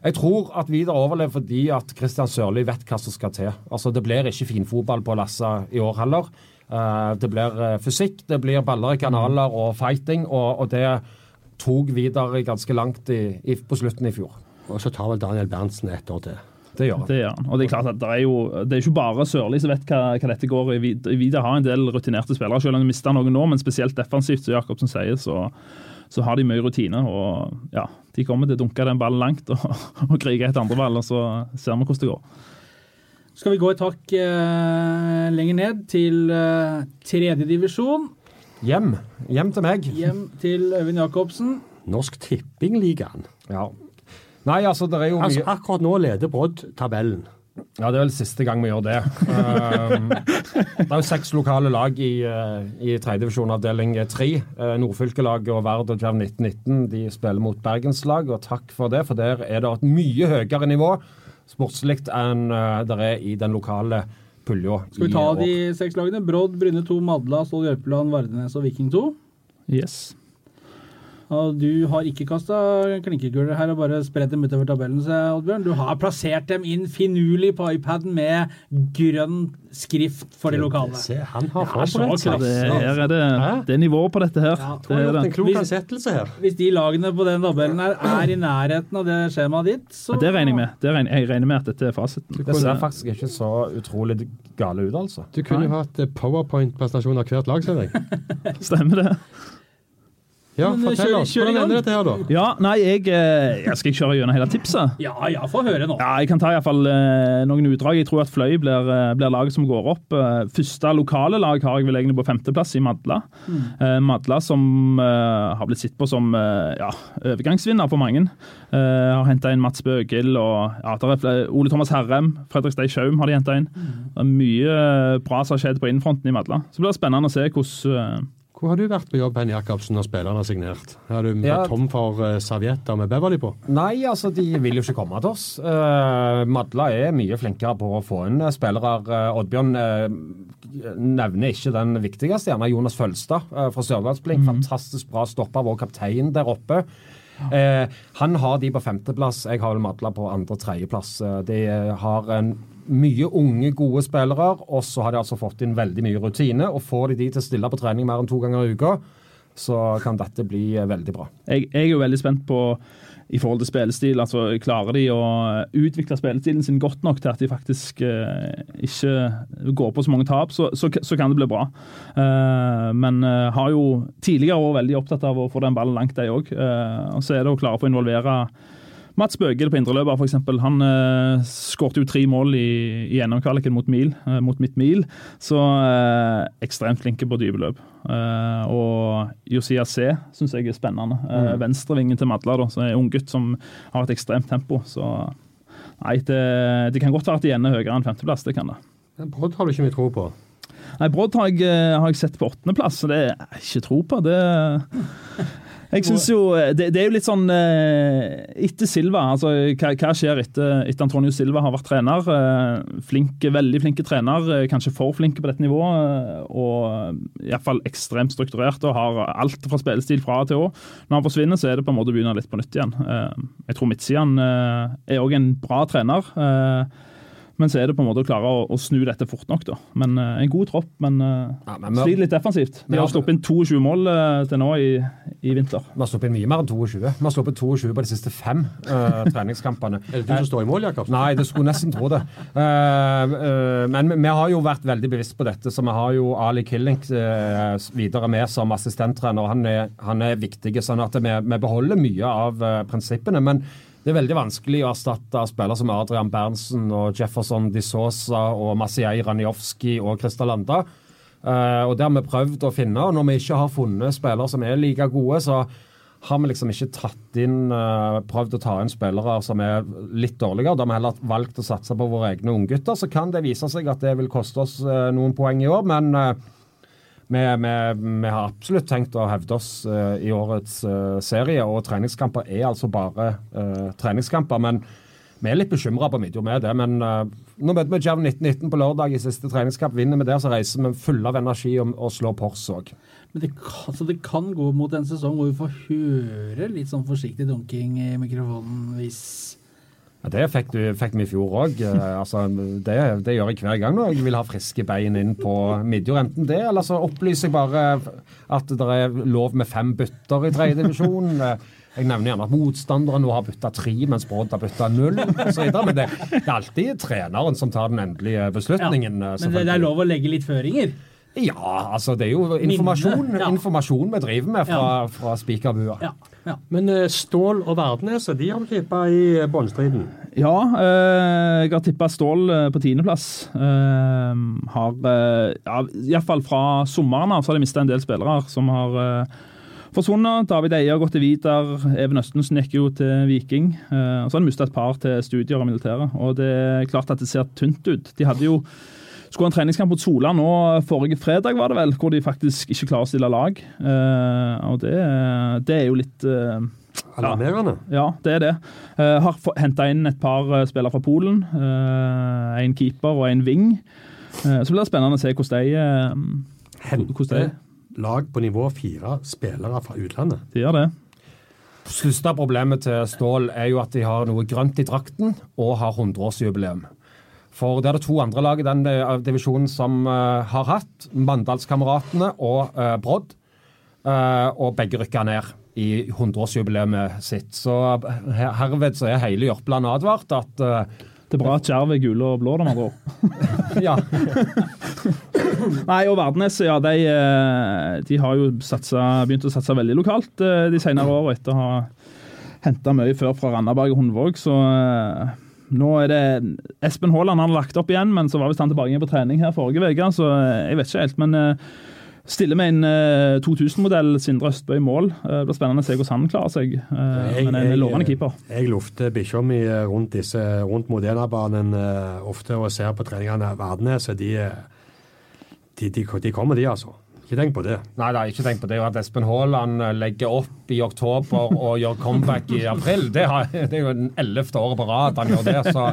Speaker 4: Jeg tror at Vidar overlever fordi at Kristian Sørli vet hva som skal til. Altså, Det blir ikke finfotball på Lassa i år heller. Eh, det blir eh, fysikk, det blir baller i kanaler og fighting, og, og det tok Vidar ganske langt i, i, på slutten i fjor.
Speaker 3: Og så tar vel Daniel Berntsen et år til.
Speaker 4: Det gjør han.
Speaker 5: Det gjør han. Og det er klart at det er jo det er ikke bare Sørli som vet hva, hva dette går i. Vidar har en del rutinerte spillere, selv om de mister noen nå, men spesielt defensivt, som Jakobsen sier, så, så har de mye rutine. Og ja, de kommer til å dunke den ballen langt og, og krige etter andre ball, og så ser vi hvordan det går.
Speaker 2: Skal vi gå et hakk eh, lenger ned, til eh, tredjedivisjon.
Speaker 4: Hjem. Hjem til meg.
Speaker 2: Hjem til Øyvind Jacobsen.
Speaker 3: Norsk Tippingligaen.
Speaker 4: Ja. Nei, altså, det er jo mye...
Speaker 3: Altså,
Speaker 4: mye
Speaker 3: akkurat nå leder Brodd tabellen.
Speaker 4: Ja, det er vel siste gang vi gjør det. Um, det er jo seks lokale lag i, uh, i tredjedivisjon avdeling tre. Uh, Nordfylkelaget og Vard og Jerv 1919 de spiller mot bergenslag, og takk for det, for der er det et mye høyere nivå sportslig enn uh, det er i den lokale pulja.
Speaker 2: Skal vi ta de seks lagene? Brodd, Bryne 2, Madla, Stål Jørpeland, Vardenes og Viking 2.
Speaker 5: Yes.
Speaker 2: Og du har ikke kasta klinkekuler her og bare spredd dem utover tabellen, så Oddbjørn. Du har plassert dem inn finurlig på iPaden med grønn skrift for de lokale.
Speaker 3: Se, han har
Speaker 2: Ja,
Speaker 3: forberedt seg.
Speaker 5: Det, er det, det er nivået på dette her.
Speaker 2: Ja,
Speaker 5: det er
Speaker 3: en klok ansettelse her.
Speaker 2: Hvis de lagene på den tabellen her er i nærheten av det skjemaet ditt, så
Speaker 5: Det regner jeg med. Det regner, jeg regner med at dette er fasiten.
Speaker 4: Det ser faktisk ikke så utrolig gale ut, altså.
Speaker 3: Du kunne jo hatt eh, powerpoint-presentasjon av hvert lag, ser jeg.
Speaker 5: Stemmer det?
Speaker 3: Ja,
Speaker 2: Men, eh,
Speaker 3: fortell
Speaker 2: kjør-
Speaker 3: oss.
Speaker 2: kjør i
Speaker 3: Hvordan
Speaker 2: gang.
Speaker 3: ender dette her, da?
Speaker 5: Ja, nei, jeg, eh, jeg skal ikke kjøre gjennom hele tipset.
Speaker 2: Ja, ja, få høre nå.
Speaker 5: Ja, jeg kan ta i hvert fall eh, noen utdrag. Jeg tror at Fløy blir, eh, blir laget som går opp. Eh, første lokale lag har jeg vel egentlig på femteplass i Madla. Eh, Madla som eh, har blitt sett på som eh, ja, overgangsvinner for mange. Eh, har henta inn Mats Bøgil og ja, der er flere, Ole Thomas Herrem, Fredrik Stei Schaum har de henta inn. Det er mye eh, bra som har skjedd på innfronten i Madla. Så blir det spennende å se hvordan eh,
Speaker 3: Hvor har du vært på jobb, Henny Jacobsen, når spillerne har signert? Er du
Speaker 4: Ja.
Speaker 3: tom for uh, servietter med Beverly på?
Speaker 4: Nei, altså, de vil jo ikke komme til oss. Uh, Madla er mye flinkere på å få inn eh, spillere. Uh, Oddbjørn uh, nevner ikke den viktigste, gjerne Jonas Følstad fra Sørlandsblink. Fantastisk bra stopper, vår kaptein der oppe. Eh, han har de på femteplass, jeg har vel Madla på andre-tredjeplass. De har en mye unge, gode spillere, og så har de altså fått inn veldig mye rutine. Og får de de til å stille på trening mer enn to ganger i uka, så kan dette bli eh, veldig bra.
Speaker 5: jeg, jeg er jo veldig spent på i forhold til spillestil. altså Klarer de å utvikle spillestilen sin godt nok til at de faktisk eh, ikke går på så mange tap, så, så, så kan det bli bra. Eh, men eh, har jo tidligere vært veldig opptatt av å få den ballen langt, de òg. og så er det å klare å involvere Mats Bøgel på indreløper, f.eks. Han uh, skårte jo tre mål i, i NM-kvaliken mot, mil, uh, mot mitt mil. Så uh, ekstremt flinke på dypeløp. Uh, og Josia C syns jeg er spennende. Uh, Venstrevingen til Madla, da, som er en ung gutt som har et ekstremt tempo. Så nei, det, det kan godt være at de ender høyere enn femteplass. Det kan det.
Speaker 3: Brodd har du ikke mye tro på.
Speaker 5: Nei, Brodd har eh, har jeg sett på åttendeplass, så det er jeg ikke tro på. Det jeg synes jo, det, det er jo litt sånn eh, Etter Silva, altså hva, hva skjer etter, etter Antonio Silva har vært trener? Flinke, veldig flinke trener, eh, kanskje for flinke på dette nivået. eh, Og iallfall ekstremt strukturert og har alt fra spillestil fra A til Å. Når han forsvinner, så er det på en måte å begynne litt på nytt igjen. Eh, Jeg tror Midtsiden eh, er òg en bra trener. Men så er det på en måte å klare å, å snu dette fort nok. da. Men uh, En god tropp, men, uh,
Speaker 4: Ja, men vi-
Speaker 5: sliter litt defensivt. De
Speaker 4: Ja,
Speaker 5: har sluppet inn 22 mål uh, til nå i, i vinter.
Speaker 4: Vi har sluppet inn mye mer enn 22. Vi har sluppet 22 på de siste fem eh, treningskampene.
Speaker 3: Er det du som står i mål, Jakob?
Speaker 4: Nei, det skulle nesten tro det. Men vi har jo vært veldig bevisst på dette, så vi har jo Ali Killing videre med som assistenttrener. Han er, han er viktig, sånn at vi, vi beholder mye av prinsippene. men det er veldig vanskelig å erstatte spillere som Adrian Berntsen og Jefferson Di og Masiej Ranjovskij og Christer Landa. Eh, og Det har vi prøvd å finne. og Når vi ikke har funnet spillere som er like gode, så har vi liksom ikke tatt inn eh, prøvd å ta inn spillere som er litt dårligere. Da har vi heller valgt å satse på våre egne unggutter. Så kan det vise seg at det vil koste oss eh, noen poeng i år, men vi, vi, vi har absolutt tenkt å hevde oss uh, i årets uh, serie, og treningskamper er altså bare uh, treningskamper. men vi er litt bekymra på midjo med det, men nå møter vi Jerv 1919 på lørdag i siste treningskamp. Vinner vi der, så reiser vi fulle av energi og, og slår Pors òg.
Speaker 2: Men det kan, så det kan gå mot en sesong hvor vi får høre litt sånn forsiktig dunking i mikrofonen hvis
Speaker 4: Ja, det fikk, du, fikk vi i fjor òg. altså, det, det, gjør jeg hver gang når jeg vil ha friske bein inn på midjord. Enten det, eller så opplyser jeg bare at det er lov med fem bytter i tredje divisjon. Jeg nevner gjerne at motstanderen nå har bytta tre, mens Brodd har bytta null osv. Men det, det, er alltid treneren som tar den endelige beslutningen.
Speaker 2: Ja, men det, det er lov å legge litt føringer?
Speaker 4: Ja, altså det er jo informasjon, ja. informasjon vi driver med fra, ja. fra spikerbua.
Speaker 2: Ja. Ja.
Speaker 3: Men uh, Stål og Verdnes de har tippa i båndstriden?
Speaker 5: Ja, uh, jeg har tippa Stål uh, på tiendeplass. Har ja, Iallfall fra sommeren av så har de mista en del spillere som har forsvunnet. David Eie har gått til Vidar. Even Østensen gikk jo til Viking. Og så har de mista et par til studier og militæret. Og det er klart at det ser tynt ut. De hadde jo skulle ha en treningskamp mot Sola nå forrige fredag, var det vel, hvor de faktisk ikke klarer å stille lag. Uh, og det, det, er jo litt uh,
Speaker 3: Alarmerende?
Speaker 5: Ja, det er det. Uh, har henta inn et par spillere fra Polen. Uh, en keeper og en wing. så blir det spennende å se hvordan de,
Speaker 3: Hente lag på nivå fire spillere fra utlandet?
Speaker 5: De gjør det.
Speaker 4: Største problemet til Stål er jo at de har noe grønt i drakten og har 100-årsjubileum. For det er det to andre lag i den divisjonen som uh, har hatt. Mandalskameratene og uh, Brodd. Og begge rykka ned i 100-årsjubileet sitt. Så herved så er hele Jørpeland advart at
Speaker 5: Det er bra at Jerv er gule og blå, da, med andre ord.
Speaker 4: ja.
Speaker 5: Nei, og Verdnes ja, de, de har jo satsa, begynt å satse veldig lokalt de senere årene etter å ha henta mye før fra Randaberg og Hundvåg. Så nå er det Espen Haaland har lagt opp igjen, men så var visst han tilbake på trening her forrige uke. Så jeg vet ikke helt. Men uh, stiller med en uh, 2000-modell Sindre Østbø i mål. Uh, det blir spennende å se hvordan han klarer seg. Jeg, men en lovende keeper.
Speaker 3: Jeg lufter bikkja mi rundt, disse, rundt Modena-banen ofte og ser på treningene. Verdnes, de, de, de, de kommer, de, altså. Ikke tenk på det.
Speaker 4: Nei, da, ikke tenk på det. At Espen Haaland eh, legger opp i oktober og gjør comeback i april, det, har, det er jo den ellevte året på rad han gjør det. Så,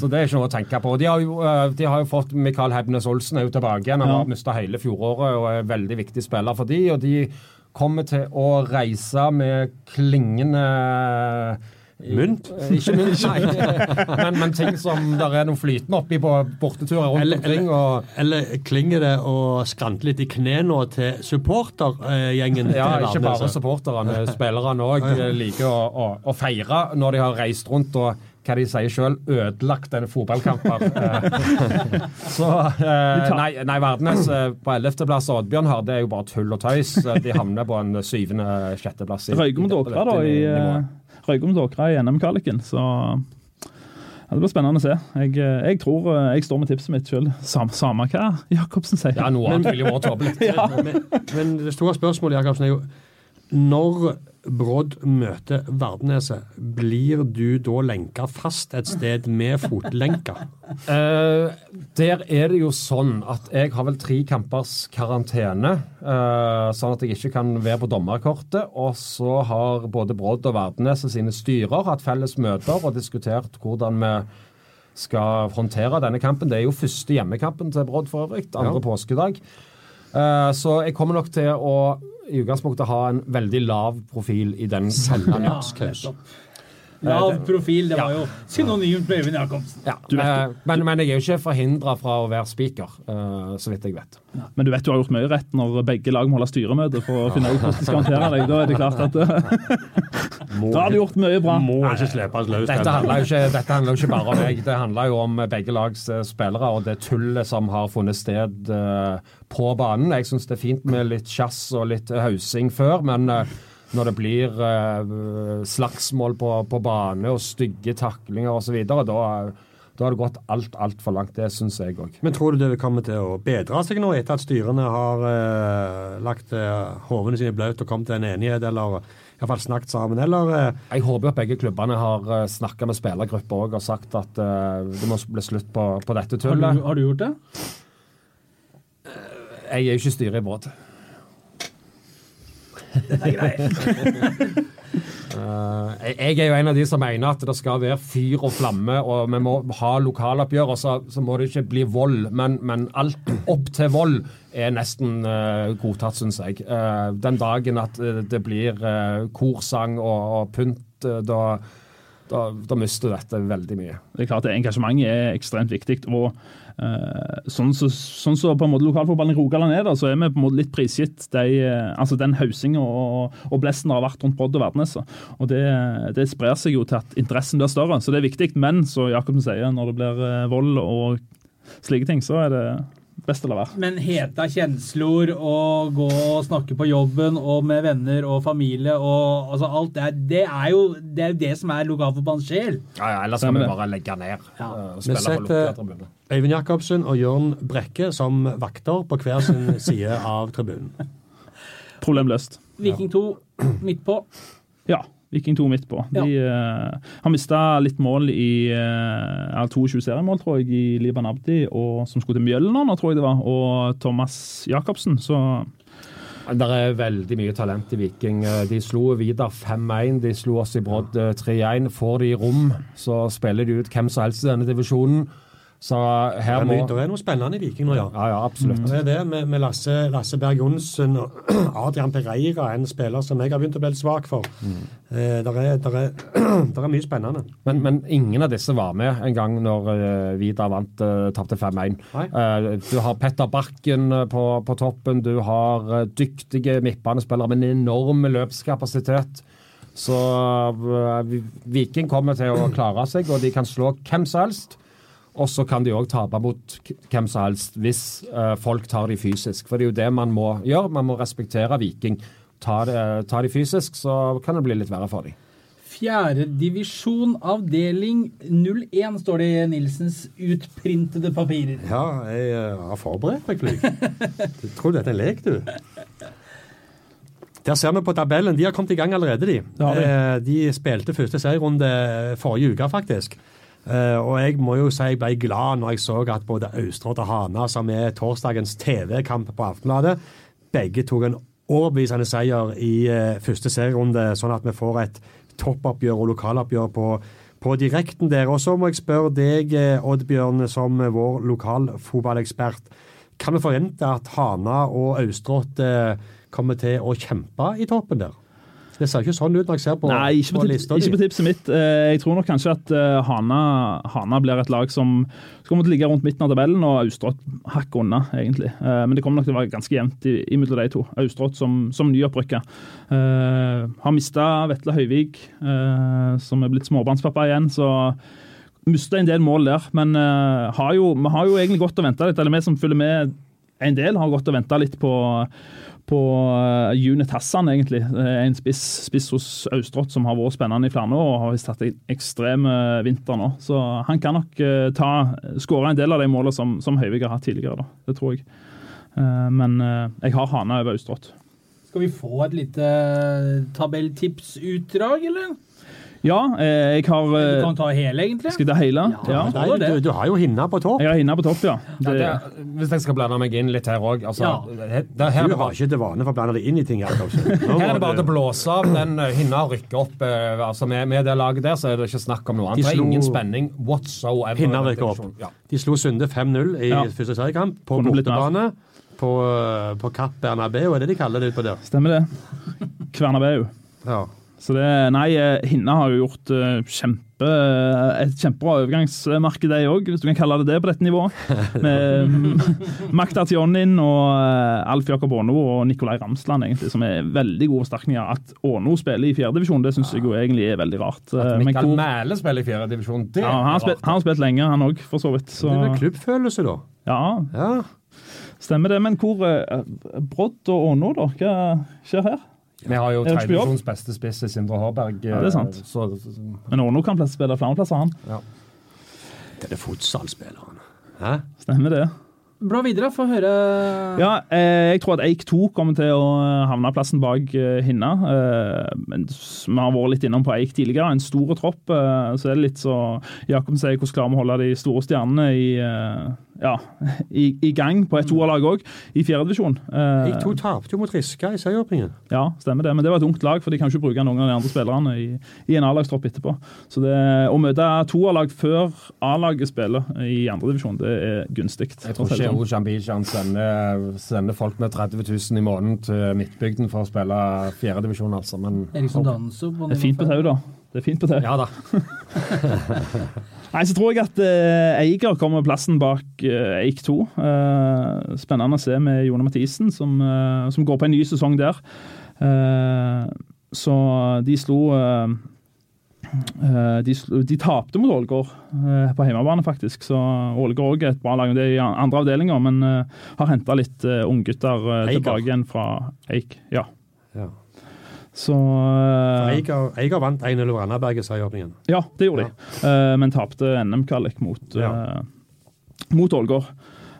Speaker 4: så, det er ikke noe å tenke på. De har jo, eh, de har jo fått Mikael Hebnes Olsen er jo tilbake igjen. Han har mista hele fjoråret og er en veldig viktig spiller for de, og de kommer til å reise med klingende
Speaker 3: Mynt?
Speaker 4: Ikke mynt, nei. men, men, ting som der er noe flytende oppi på borteturer rundt
Speaker 3: eller,
Speaker 4: omkring.
Speaker 3: Og... Eller, eller klinger det og skranter litt i knærne til supportergjengen?
Speaker 4: Ja, ikke bare supporterne. Spillerne òg liker å, å, å, feire når de har reist rundt og hva de sier sjøl, ødelagt en fotballkamper. Så eh, Nei, nei Verdenes eh, på 11.-plass og Oddbjørn har, det er jo bare tull og tøys. De havner på en syvende-sjetteplass.
Speaker 5: Røyker mot Åkra, da, i Røykom Dåkra i NM-kvaliken. Så ja, det blir spennende å se. Jeg, eh, jeg, tror eh, jeg står med tipset mitt sjøl. Samme, samme hva Jacobsen sier.
Speaker 4: Ja, noe annet ville jo vært tåpelig.
Speaker 3: men det store spørsmålet Jacobsen, er jo når Brodd møter Verdeneset, blir du da lenka fast et sted med fotlenka?
Speaker 4: Uh, der er det jo sånn at jeg har vel tre kampers karantene, uh, sånn at jeg ikke kan være på dommerkortet. Og så har både Brodd og Verdeneset sine styrer hatt felles møter og diskutert hvordan vi skal håndtere denne kampen. Det er jo første hjemmekampen til Brodd for øvrig, andre ja. påskedag. Uh, så jeg kommer nok til å i utgangspunktet ha en veldig lav profil i den
Speaker 2: selgernorskhaus. Lav profil, det var jo synonymt med Øyvind Jacobsen.
Speaker 4: Ja, eh, men, men, jeg er jo ikke forhindra fra å være spiker, uh, så vidt jeg vet.
Speaker 5: Men du vet du har gjort mye rett når begge lag må holde styremøte for å finne ut hvordan de skal håndtere deg. Da er det klart at Da har du gjort mye bra.
Speaker 3: Må ikke slepes løs.
Speaker 4: Dette handler, jo ikke, dette handler ikke bare om meg, det handler jo om begge lags spillere og det tullet som har funnet sted på banen. Jeg syns det er fint med litt sjass og litt hausing før, men når det blir uh, slagsmål på, på, bane og stygge taklinger osv., da, da har det gått alt altfor langt. Det syns jeg òg.
Speaker 3: Men tror du det kommer til å bedre seg nå etter at styrene har uh, lagt uh, hovene sine bløt og kommet til en enighet, eller iallfall snakket sammen. Eller Uh...
Speaker 4: Jeg håper at begge klubbene har uh, snakka med spillergrupper òg og sagt at det må bli slutt på, på dette
Speaker 2: Har
Speaker 4: tullet.
Speaker 2: du, har du gjort det?
Speaker 4: Jeg er jo ikke styret i Brodd. Eh, jeg jeg er jo en av de som mener at det skal være fyr og flamme, og vi må ha lokaloppgjør. og Så, så må det ikke bli vold, men, men alt opp til vold er nesten uh, godtatt, syns jeg. Uh, den dagen at det blir korsang og, og pynt, da, da, da mister dette veldig mye.
Speaker 5: Det er klart at Engasjementet er ekstremt viktig. og Sånn som sånn så på en måte lokalfotballen i Rogaland er, da, så er vi på en måte litt prisgitt de, eh, altså den hausinga og, og blesten har vært rundt Brodd og Verdnes. Og det, det sprer seg jo til at interessen blir større, så det er viktig. Men så Jakob sier, når det blir eh, vold og slike ting, så er det best å la være.
Speaker 2: Men heta kjensler og gå og snakke på jobben og med venner og familie og altså alt det, det er jo det, er det som er lokalfotballens sjel.
Speaker 4: Ja, ja, Ellers skal vi bare legge ned
Speaker 2: Ja.
Speaker 4: eh, og
Speaker 3: Vi
Speaker 4: spille lukka.
Speaker 3: Øyvind Jacobsen og Jørn Brekke som vakter på hver sin side av tribunen.
Speaker 5: Problem løst.
Speaker 2: Viking 2 midt på.
Speaker 5: Ja. Viking 2 midt på. De uh, har mista litt mål i uh, 22 seriemål, tror jeg, i Liban Abdi, og, som skulle til Mjølner nå, tror jeg det var, og Thomas Jacobsen. Så
Speaker 4: Det er veldig mye talent i Viking. Eh, De slo Vidar 5-1, de slo oss i Brodd eh, 3-1. Får de rom, så spiller de ut hvem som helst i denne divisjonen. Så
Speaker 3: Det
Speaker 4: her
Speaker 3: er,
Speaker 4: må
Speaker 3: det er noe spennende i Viking nå, ja.
Speaker 4: Ja, ja, absolutt.
Speaker 3: Det er det med, med Lasse, Lasse Berg Johnsen og Adrian Pereira, en spiller som jeg har begynt å bli litt svak for. Eh, der, er, der, er, der er mye spennende.
Speaker 4: Men, men ingen av disse var med en gang når uh, Vidar vant, uh, tapte 5-1.
Speaker 3: Nei.
Speaker 4: Eh, du har Petter Barken eh, på, på toppen, du har uh, dyktige midtbanespillere med en enorm løpskapasitet. Så Viking kommer til å klare seg, og de kan slå hvem som helst. Og så kan de òg tape mot hvem som helst hvis uh, folk tar de fysisk. For det er jo det man må gjøre. Man må respektere Viking. Ta, det, ta de fysisk, så kan det bli litt verre for dem.
Speaker 2: Fjerde divisjon, avdeling 01, står det i Nilsens utprintede papirer.
Speaker 3: Ja, jeg eh, har forberedt meg, Flyg. Du tror dette er lek, du? Der ser vi på tabellen. De har kommet i gang allerede, de.
Speaker 5: Ja.
Speaker 3: Eh, de spilte første serierunde forrige uke, faktisk. Eh, og jeg må jo si jeg ble glad når jeg så at både Austråd og Hana, som er torsdagens TV-kamp på Aftenbladet, begge tok en overbevisende seier i eh, første serierunde, sånn at vi får et toppoppgjør og lokaloppgjør på, på direkten der. Og så må jeg spørre deg, eh, Oddbjørn, som vår lokalfotballekspert. Kan vi forvente at Hana og Austrått kommer til å kjempe i toppen der? Det ser ikke sånn ut når jeg ser på,
Speaker 5: Nei, ikke på,
Speaker 3: lista
Speaker 5: ikke på tipset mitt. Eh, Jeg tror nok kanskje at eh, Hana, Hana blir et lag som skal måtte ligge rundt midten av tabellen, og Austrått hakk unna, egentlig. Eh, Men det kommer nok til å være ganske jevnt i- imellom de to. Austrått som, som nyopprykka. Har mista Vetle Høyvik, som er blitt småbarnspappa igjen, så mista en del mål der. Men har jo, vi har jo egentlig gått og vente litt, eller vi som følger med en del, har gått og venta litt på på uh, Unit Hassan, egentlig. Eh, En spiss, spiss hos Austrått som har vært spennende i flere år og har visst hatt en ekstrem eh, vinter nå. Så han kan nok ta skåre en del av de målene som, som Høyvik har hatt tidligere. Da. Det tror jeg. Eh, men eh, jeg har Hana over Austrått.
Speaker 2: Skal vi få et lite tabelltipsutdrag, eller?
Speaker 5: Ja, eh, jeg har
Speaker 2: Du
Speaker 5: eh,
Speaker 2: kan ta hele, egentlig.
Speaker 5: Skal jeg ta hele? Ja.
Speaker 3: Nei, du, du har jo hinna på topp.
Speaker 5: Jeg har Hinna på topp, ja.
Speaker 4: Ja,
Speaker 5: Det,
Speaker 4: det, hvis jeg skal blande meg inn litt her òg altså,
Speaker 2: Ja.
Speaker 4: er
Speaker 3: Du har
Speaker 4: bare,
Speaker 3: ikke til vane for å blande deg inn i ting. Her,
Speaker 4: her er det bare til å blåse av. Den eh, hinna rykker opp. altså med, med det laget der så er det ikke snakk om noe annet.
Speaker 3: De
Speaker 4: Det er ingen spenning whatsoever.
Speaker 3: Hinna rykker opp.
Speaker 4: Ja.
Speaker 3: De slo Sunde 5-0 i
Speaker 5: Ja.
Speaker 3: første seriekamp på bortebane. På, på Kapp Bernabeu, er det de kaller det utpå der.
Speaker 5: stemmer det. Kvernabeu.
Speaker 3: Ja.
Speaker 5: Så det, nei, eh, Hinna har jo gjort eh, kjempe, et kjempebra overgangsmarked, de òg, hvis du kan kalle det det på dette nivået. Med Makta Tionin og eh, Alf Jakob Åno og Nikolai Ramsland, egentlig, som er veldig gode forsterkninger. At Åno spiller i fjerdedivisjon, det syns jeg jo egentlig er veldig rart. At
Speaker 4: Mikael
Speaker 5: hvor-
Speaker 4: Mæle spiller i fjerde divisjon. Det
Speaker 5: ja,
Speaker 4: er rart.
Speaker 5: han har spilt lenge, han òg, for så vidt. Så,
Speaker 3: Det er klubbfølelse, da.
Speaker 5: ja,
Speaker 3: Ja.
Speaker 5: stemmer det. Men hvor eh, Brodd og Åno, da? Hva skjer her?
Speaker 4: Vi har jo tredjedivisjons beste spiss i Sindre Hårberg.
Speaker 5: Ja, det er sant.
Speaker 4: Så, Så, så,
Speaker 5: Men Orno kan spille flere plasser, han.
Speaker 3: Det er det futsalspilleren. Hæ?
Speaker 5: Stemmer det.
Speaker 2: bla videre. Få høre.
Speaker 5: Ja, eh, jeg tror at Eik 2 kommer til å havne plassen bak eh, Hinna. Eh, men vi har vært litt innom på Eik tidligere. En stor tropp. Eh, så er det litt så Jakob sier, hvordan klarer vi å holde de store stjernene i, eh, ja, i, i gang på et toerlag òg, i fjerdedivisjon. Eh,
Speaker 3: Jeg to tapte jo mot Riska i serieåpningen.
Speaker 5: ja, stemmer det. Men det var et ungt lag, for de kan ikke bruke noen av de andre spillerne i, i en A-lagstropp etterpå. Så det, å møte toerlag før A-laget spiller i andredivisjon, det er gunstig.
Speaker 4: Jeg tror ikke O. Jambijan sender, sender folk med 30 000 i måneden til Midtbygden for å spille fjerdedivisjon, altså. Men
Speaker 2: Eriksson Danso på
Speaker 5: Det er fint på tau, da. Det er fint på tau.
Speaker 4: Ja da.
Speaker 5: Nei, så tror jeg at eh, Eiger kommer plassen bak eh, Eik 2. Eh, spennende å se med Jone Mathisen, som, eh, som går på en ny sesong der. Eh, så de slo eh, de, de tapte mot Ålgård på hjemmebane, faktisk. Så Ålgård er et bra lag. Det er i andre avdelinger, men har henta litt unggutter tilbake igjen fra Eik. Ja.
Speaker 3: Ja.
Speaker 5: Så uh,
Speaker 3: Eiger, Eiger vant 1-0 over Randaberg i serieåpningen.
Speaker 5: ja, det gjorde de. uh, men tapte NM-kvalik mot,
Speaker 3: Ja.
Speaker 5: eh, mot Ålgård.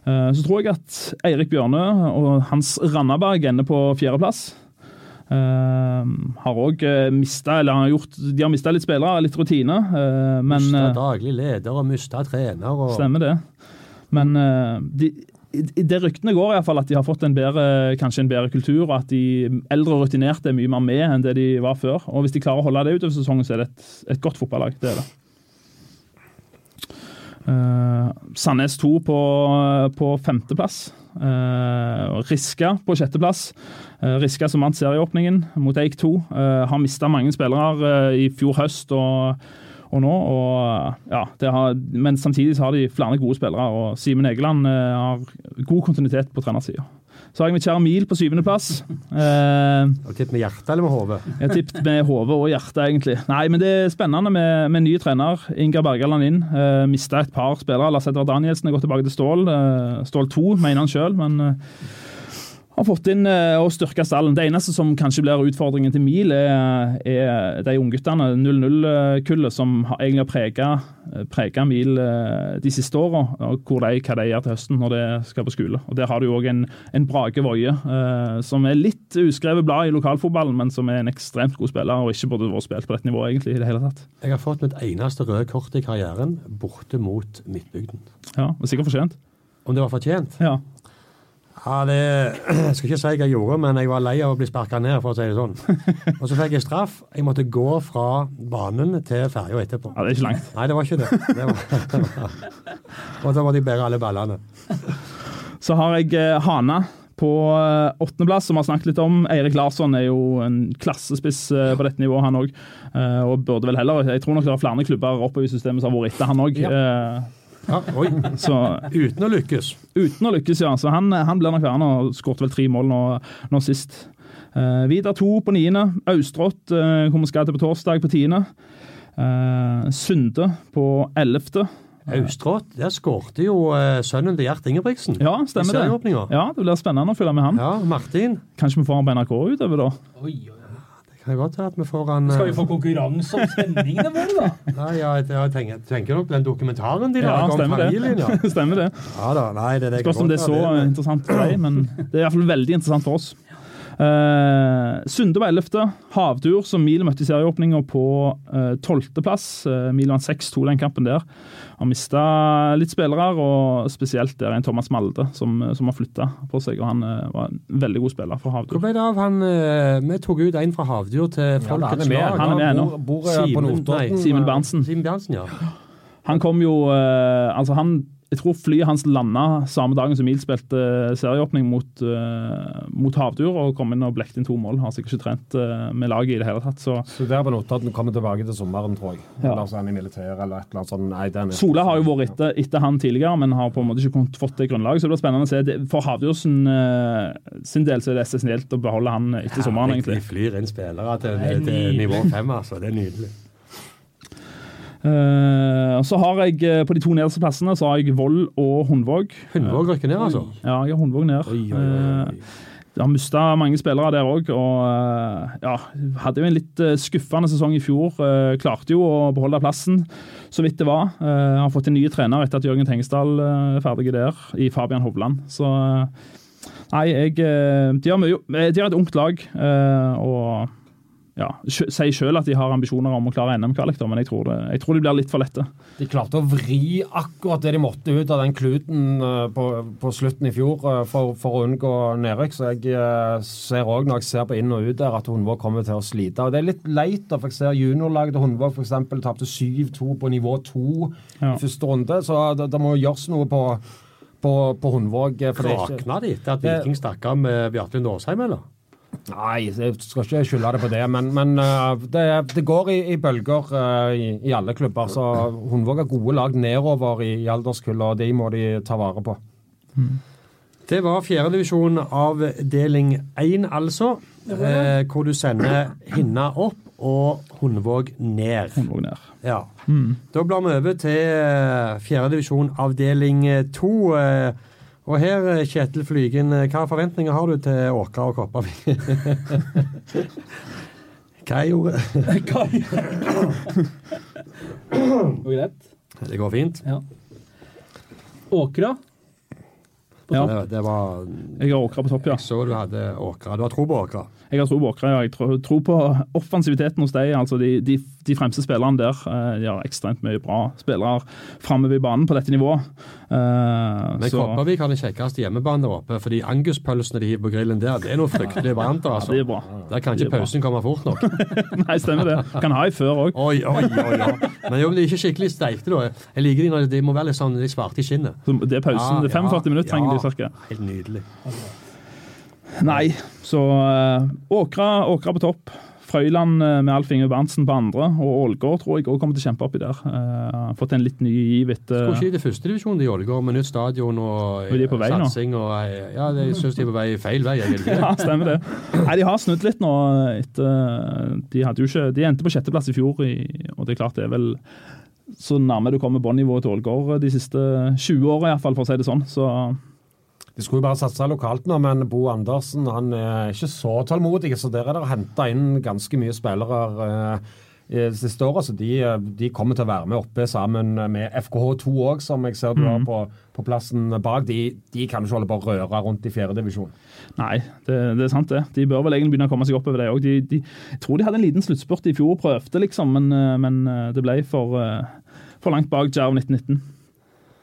Speaker 5: Eh, så tror jeg at Eirik Bjørne og Hans Randaberg ender på fjerdeplass. Uh, har òg mista eller har gjort, De har mista litt spillere, litt rutine. eh,
Speaker 3: Mista daglig leder og mista trener. Og,
Speaker 5: Stemmer det. Men de, det ryktene går i hvert fall at de har fått en bedre, kanskje en bedre kultur, og at de eldre og rutinerte er mye mer med enn det de var før. Og Hvis de klarer å holde det utover sesongen, så er det et, et godt fotballag. Det er det. Uh, Sandnes 2 på, på femteplass. Uh, Riska på sjetteplass. Uh, Riska som vant serieåpningen mot Eik 2. eh, har mista mange spillere eh, i fjor høst og, og nå. Og, ja, det har, men samtidig så har de flere gode spillere, og Simen Egeland eh, har god kontinuitet på trenersida. Så har jeg mitt kjære Mil på syvendeplass. Har
Speaker 3: du tipp med hjertet eller med hodet?
Speaker 5: jeg har tippet med hode og hjerte, egentlig. Nei, men det er spennende med, med ny trener. Ingar Bergaland inn. Eh, Mista et par spillere. Lars Edvard Danielsen har gått tilbake til Stål. Eh, Stål 2, mener han sjøl, men uh, har fått inn og styrka stallen. Det eneste som kanskje blir utfordringen til Mil, er, er de ungguttene, 0-0-kullet, som har egentlig har prega Mil uh, de siste åra. Hva de gjør til høsten når de skal på skole. Og Der har du òg en, en Brage Woie, som er litt uskrevet blad i lokalfotballen, men som er en ekstremt god spiller, og ikke burde vært spilt på dette nivået egentlig i det hele tatt.
Speaker 3: Jeg har fått mitt eneste røde kort i karrieren borte mot Midtbygden.
Speaker 5: Ja, det er Sikkert fortjent.
Speaker 3: Om det var fortjent?
Speaker 5: Ja.
Speaker 3: Ja, det Jeg skal ikke si hva jeg gjorde, men jeg var lei av å bli sparka ned, for å si det sånn. Og så fikk jeg straff. Jeg måtte gå fra banen til ferja etterpå.
Speaker 5: ja, det er ikke langt.
Speaker 3: Nei, det var ikke det. det, var, det var. Og da måtte jeg bære alle ballene.
Speaker 5: Så har jeg eh, Hana på eh, åttendeplass, som vi har snakket litt om. Eirik Larsson er jo en klassespiss eh, på dette nivået, han òg. Og burde vel heller Jeg tror nok det er flere klubber oppover i systemet som har vært etter han òg.
Speaker 3: Ja, oi.
Speaker 5: Så
Speaker 3: Uten å lykkes.
Speaker 5: uten å lykkes, ja. Så han, han blir nok værende og skåret vel tre mål nå, nå sist. Uh, Vidar to på niende. Austrått uh, kommer vi til på torsdag på tiende. Uh, Sunde på ellevte.
Speaker 3: Austrått, der skårte jo sønnen til Gjert Ingebrigtsen.
Speaker 5: Ja, stemmer det. Ja, Det blir spennende å følge med han.
Speaker 3: Ja, Martin.
Speaker 5: Kanskje vi får han på NRK utover, da.
Speaker 2: Oi, oi,
Speaker 3: kan godt være at vi får han
Speaker 2: Skal vi
Speaker 3: eh,
Speaker 2: få konkurranse om stemningene våre, da?
Speaker 3: Nei, ja, jeg, tenker, tenker nok på den dokumentaren de
Speaker 5: Ja,
Speaker 3: lager om
Speaker 5: stemmer
Speaker 3: familien, ja.
Speaker 5: det. stemmer det.
Speaker 3: Ja da, nei, det, det
Speaker 5: Spørs om det er så
Speaker 3: det, men...
Speaker 5: interessant for deg, men det er i hvert fall veldig interessant for oss. Uh, Sunde på 11. Havdur, som Mil møtte i serieåpninga på uh, 12.-plass. Uh, Mil vant 6-2 den kampen der. Har mista litt spillere, og spesielt der en Thomas Malde som, som har flytta på seg. og Han uh, var en veldig god spiller for
Speaker 3: Hvor ble det av han eh, Vi tok ut en fra Havdur til Folkets lag.
Speaker 5: Han er med ennå.
Speaker 4: Bor, bor eh.
Speaker 5: Simen Berntsen.
Speaker 3: Simen Berntsen, ja.
Speaker 5: Han kom jo uh, Altså, han jeg tror flyet hans landa samme dagen som Mil spilte eh, serieåpning mot, uh, mot Havdur, og kom inn og blekte inn to mål. Har sikkert ikke trent uh, med laget i det hele tatt. så det
Speaker 4: Studerer på han kommer tilbake til sommeren, tror jeg.
Speaker 5: Ja.
Speaker 4: Eller så er han i militæret eller et eller annet sånt. Nei, den er
Speaker 5: Sola har jo vært etter, etter han tidligere, men har på en måte ikke fått det grunnlaget. Så det blir spennende å se. Det- For Havdursen uh, sin del så er det essensielt å beholde han etter sommeren, egentlig.
Speaker 3: De flyr inn spillere til,
Speaker 2: er
Speaker 3: til nivå fem, altså. Det er nydelig.
Speaker 5: Og så har jeg eh, På de to nederste plassene så har jeg Vold og Hundvåg.
Speaker 3: Hundvåg rykker ned, altså.
Speaker 5: Ja, jeg har Hundvåg ned.
Speaker 3: Oi, oi, oi,
Speaker 5: Eh, de har mista mange spillere der òg, og eh, ja, hadde jo en litt eh, skuffende sesong i fjor. Eh, Klarte jo å beholde plassen så vidt det var. Jeg Har fått en ny trener etter at Jørgen Tengesdal eh, er ferdig der, i Fabian Hovland. Så eh, nei, jeg eh, De har, mye, de har et ungt lag, eh, og ja, sier selv at de har ambisjoner om å klare NM-kvalik, men jeg tror, det, jeg tror de blir litt for lette.
Speaker 4: De klarte å vri akkurat det de måtte ut av den kluten eh, på, på slutten i fjor eh, for, for å unngå nedrykk. Så jeg eh, ser òg når jeg ser på inn og ut der, at Hundvåg kommer til å slite. Og Det er litt leit, da, for jeg ser juniorlaget til Hundvåg f.eks. tapte 7-2 på nivå 2
Speaker 5: Ja.
Speaker 4: i første runde, så det, det må gjøres noe på, på, på Hundvåg. det ikke-
Speaker 3: Rakna de til at Viking stakk av med Bjarte Nåsheim, eller?
Speaker 4: Nei, jeg skal ikke skylde det på det, men, men eh, det, det går i, i bølger eh, i, i alle klubber. Så Hundvåg har gode lag nedover i, i alderskullet, og de må de ta vare på.
Speaker 3: Det var fjerdedivisjon avdeling 1, altså. Eh, hvor du sender Hinna opp og Hundvåg ned.
Speaker 5: Hundvåg ned.
Speaker 3: Ja. Da blar vi over til eh, fjerdedivisjon avdeling 2. Eh, og her, eh, Kjetil Flygen, eh, hva forventninger har du til Åkra og Kopervik? hva jeg gjorde?
Speaker 2: Går det greit?
Speaker 3: Det går fint.
Speaker 2: Ja. Åkra?
Speaker 5: Ja.
Speaker 3: Det, det var
Speaker 5: Jeg har Åkra på topp, ja.
Speaker 3: Jeg Så du hadde Åkra. Du har tro på Åkra?
Speaker 5: Jeg har tro på Åkra. og Jeg tror, tror på offensiviteten hos dem. Altså de, de, de fremste spillerne der eh, de har ekstremt mye bra spillere framover i banen på dette nivået. Eh,
Speaker 3: Men Kopervik har den kjekkeste hjemmebanen der oppe. fordi anguspølsene de hiver på grillen der, det er noe fryktelig varmt.
Speaker 5: ja,
Speaker 3: altså.
Speaker 5: det er bra.
Speaker 3: Der kan ikke pausen komme fort nok.
Speaker 5: Nei, stemmer det. Kan ha i før òg.
Speaker 3: Oi, oi, oi. oi. Men jo, de er ikke skikkelig steikte, da. Jeg liker de når de må være litt sånn litt svarte i skinnet.
Speaker 5: Det er pausen. Det er 45 minutter trenger de cirka.
Speaker 3: Helt nydelig.
Speaker 5: Nei, så eh, Åkra, Åkra på topp. Frøyland eh, med Alf Inge Berntsen på andre, og Ålgård tror jeg også kommer til å kjempe oppi der. Uh, fått en litt ny giv etter
Speaker 3: Skulle ikke i det første divisjon i Ålgård med nytt stadion og
Speaker 5: Og de er på vei nå.
Speaker 3: satsing og eh, Ja, jeg syns de er på vei feil vei. Egentlig.
Speaker 5: Ja, stemmer det. Nei, De har snudd litt nå. etter, De hadde jo ikke, de endte på sjetteplass i fjor, og det er klart det er vel så nærme du kommer båndnivået til Ålgård de siste 20 åra, for å si det sånn. Så
Speaker 4: De skulle jo bare satse lokalt nå, men Bo Andersen han er ikke så tålmodig, så der er det henta inn ganske mye spillere eh, siste året. Så de, eh, de kommer til å være med oppe sammen med FKH2 òg, som jeg ser du har på, på plassen bak. De, de kan ikke holde på å røre rundt i fjerdedivisjon.
Speaker 5: nei, det, det er sant det. De bør vel egentlig begynne å komme seg opp over det òg. De, de, tror de hadde en liten sluttspurt i fjor og prøvde, liksom, men, eh, men eh, det ble for, for langt bak Jerv 1919.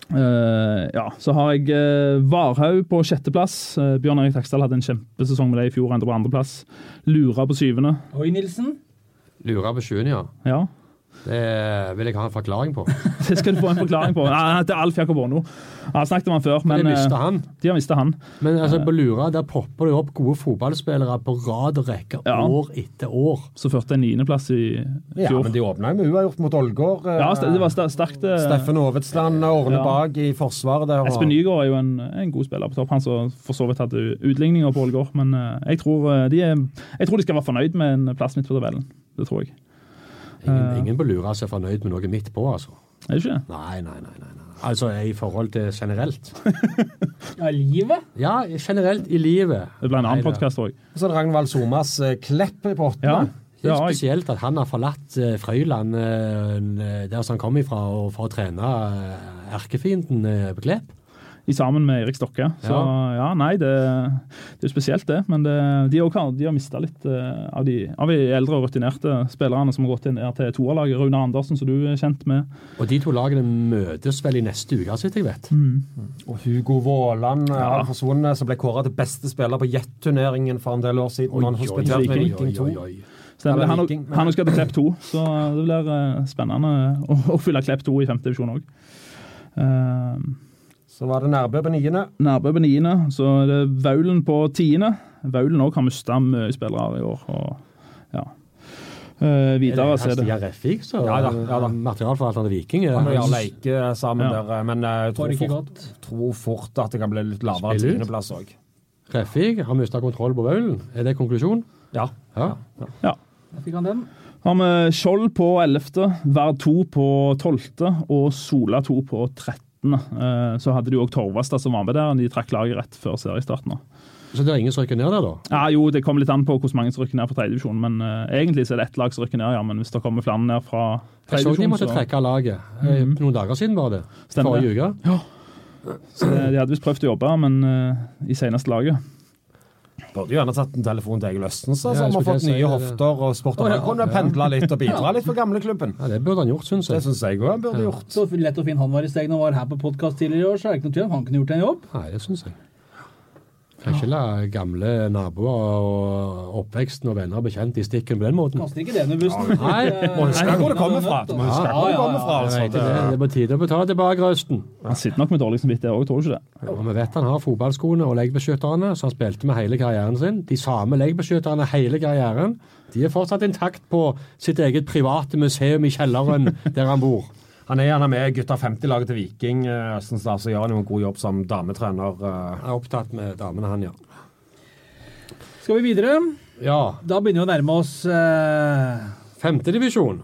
Speaker 5: Eh, ja, så har jeg uh, Varhaug på sjetteplass. Uh, Bjørn Erik Taksdal hadde en kjempesesong med det i fjor, endte på andreplass. Lura på syvende.
Speaker 2: Oi, Nilsen.
Speaker 3: Lura på sjuende, ja.
Speaker 5: Ja,
Speaker 3: Det vil jeg ha en forklaring på.
Speaker 5: Det skal du få en forklaring på. Han det er Alf Jakob. Jeg har snakket om han før,
Speaker 3: Men
Speaker 5: men
Speaker 3: de
Speaker 5: eh,
Speaker 3: mista han.
Speaker 5: de har mista han.
Speaker 3: Men altså, på Lura der popper det opp gode fotballspillere på rad og rekke
Speaker 5: Ja.
Speaker 3: år etter år.
Speaker 5: Så førte en niendeplass i fjor.
Speaker 4: Ja, men de åpna jo med uavgjort mot Ålgård. eh,
Speaker 5: Ja, det var sterkt. eh,
Speaker 4: Steffen Aavitsland ordner
Speaker 5: Ja.
Speaker 4: bak i forsvaret der. og-
Speaker 5: Espen Nygaard er jo en, en god spiller på topp, han som for så vidt hadde utligninger på Ålgård. Men eh, jeg tror, eh, de jeg tror de skal være fornøyd med en plass midt på tabellen. Det tror jeg.
Speaker 3: Ingen, ingen bør lure er fornøyd med noe midt på, altså.
Speaker 5: Er det ikke?
Speaker 3: Nei, nei, nei. nei, nei. Altså i forhold til generelt.
Speaker 2: Ja, livet?
Speaker 3: Ja, generelt i livet.
Speaker 5: Det ble en annen podkast òg.
Speaker 4: Så er det Ragnvald Somas eh, Klepp på åttende.
Speaker 5: Ja,
Speaker 3: Det er spesielt at han har forlatt eh, Frøyland, eh, der som han kom ifra, og for å trene eh, erkefienden eh, på Klepp.
Speaker 5: I sammen med Erik Stokke. Så ja, nei, det, det er jo spesielt, det. Men det, de, også har, de har mista litt eh, av, de, av de eldre og rutinerte spillerne som har gått inn til toerlaget. Rune Andersen, som du er kjent med.
Speaker 3: Og de to lagene møtes vel i neste uke, så vidt jeg vet.
Speaker 4: Og Hugo Våland eh,
Speaker 5: Ja.
Speaker 4: er forsvunnet, som ble kåra til beste spiller på Jet-turneringen for en del år siden.
Speaker 3: Oi,
Speaker 4: han
Speaker 3: oi,
Speaker 4: hospiterte med
Speaker 5: oi,
Speaker 4: Viking 2.
Speaker 3: oi, oi.
Speaker 5: Stemmer, han, han også skal til Klepp 2, så det blir eh, spennende å, å fylle Klepp 2 i femte divisjon òg.
Speaker 4: Så var det Nærbø på niende.
Speaker 5: Nærbø på niende, så er det Vaulen på tiende. Vaulen òg har mista mye spillere i år. og ja. Uh, videre så er det
Speaker 3: Stian Reffik, så
Speaker 4: Ja da, ja da.
Speaker 3: materialforvalteren til Viking. er hans-
Speaker 4: Jarl sammen
Speaker 5: Ja.
Speaker 4: der, eh, men eh, jeg tror fort, tror fort at det kan bli litt lavere tiendeplass òg.
Speaker 3: Reffik har mista kontroll på Vaulen. Er det konklusjon?
Speaker 4: Ja.
Speaker 3: Ja.
Speaker 5: Ja.
Speaker 2: Da fikk han den.
Speaker 5: Har vi Skjold på 11., Verd 2 på 12. og Sola 2 på 13. Eh, Så hadde de òg Torvastad som var med der. De trakk laget rett før seriestarten.
Speaker 3: Så det er ingen som rykker ned der, da?
Speaker 5: Ja, jo, Det kommer litt an på hvor mange som rykker ned fra tredjedivisjon. Men uh, egentlig så er det ett lag som rykker ned, ja. Men hvis det kommer flere ned fra
Speaker 3: Jeg så de måtte
Speaker 5: så,
Speaker 3: trekke laget. Eh, Noen dager siden var det.
Speaker 5: Stemmer
Speaker 3: Forrige uke.
Speaker 5: så de hadde visst prøvd å jobbe, men uh, i seneste laget.
Speaker 4: Burde jo gjerne tatt en telefon til Egil
Speaker 3: Østensen,
Speaker 4: som har fått nye hofter og sport. Han kunne pendla litt og bidra litt for gamleklubben.
Speaker 3: Ja, det burde han gjort, syns
Speaker 4: Det
Speaker 3: synes
Speaker 4: syns jeg òg han burde gjort.
Speaker 2: Så lett og fin han var i steg når han var her på podkast tidligere i år, så er det ikke noe tvil om han kunne gjort en jobb.
Speaker 3: Nei, det syns jeg. Kan ikke la gamle naboer og oppveksten og venner og bekjente i stikken på den måten.
Speaker 2: Kaster ikke det under bussen.
Speaker 3: Nei,
Speaker 4: Må huske hvor det kommer fra. Må huske hvor det kommer fra. Altså.
Speaker 3: det. Det er på tide å betale tilbake røsten.
Speaker 5: Han sitter nok med dårlig samvittighet òg, tror du ikke det?
Speaker 3: Og vi vet han har fotballskoene og leggbeskytterne, så han spilte med hele karrieren sin. De samme leggbeskytterne hele karrieren. De er fortsatt intakt på sitt eget private museum i kjelleren der han bor.
Speaker 4: Han er gjerne med gutta 50-laget til Viking, Østens da, så gjør han jo en god jobb som dametrener. Jeg
Speaker 3: Han er opptatt med damene, han, ja.
Speaker 2: Skal vi videre?
Speaker 3: Ja,
Speaker 2: Da begynner vi å nærme oss eh,
Speaker 3: femtedivisjon.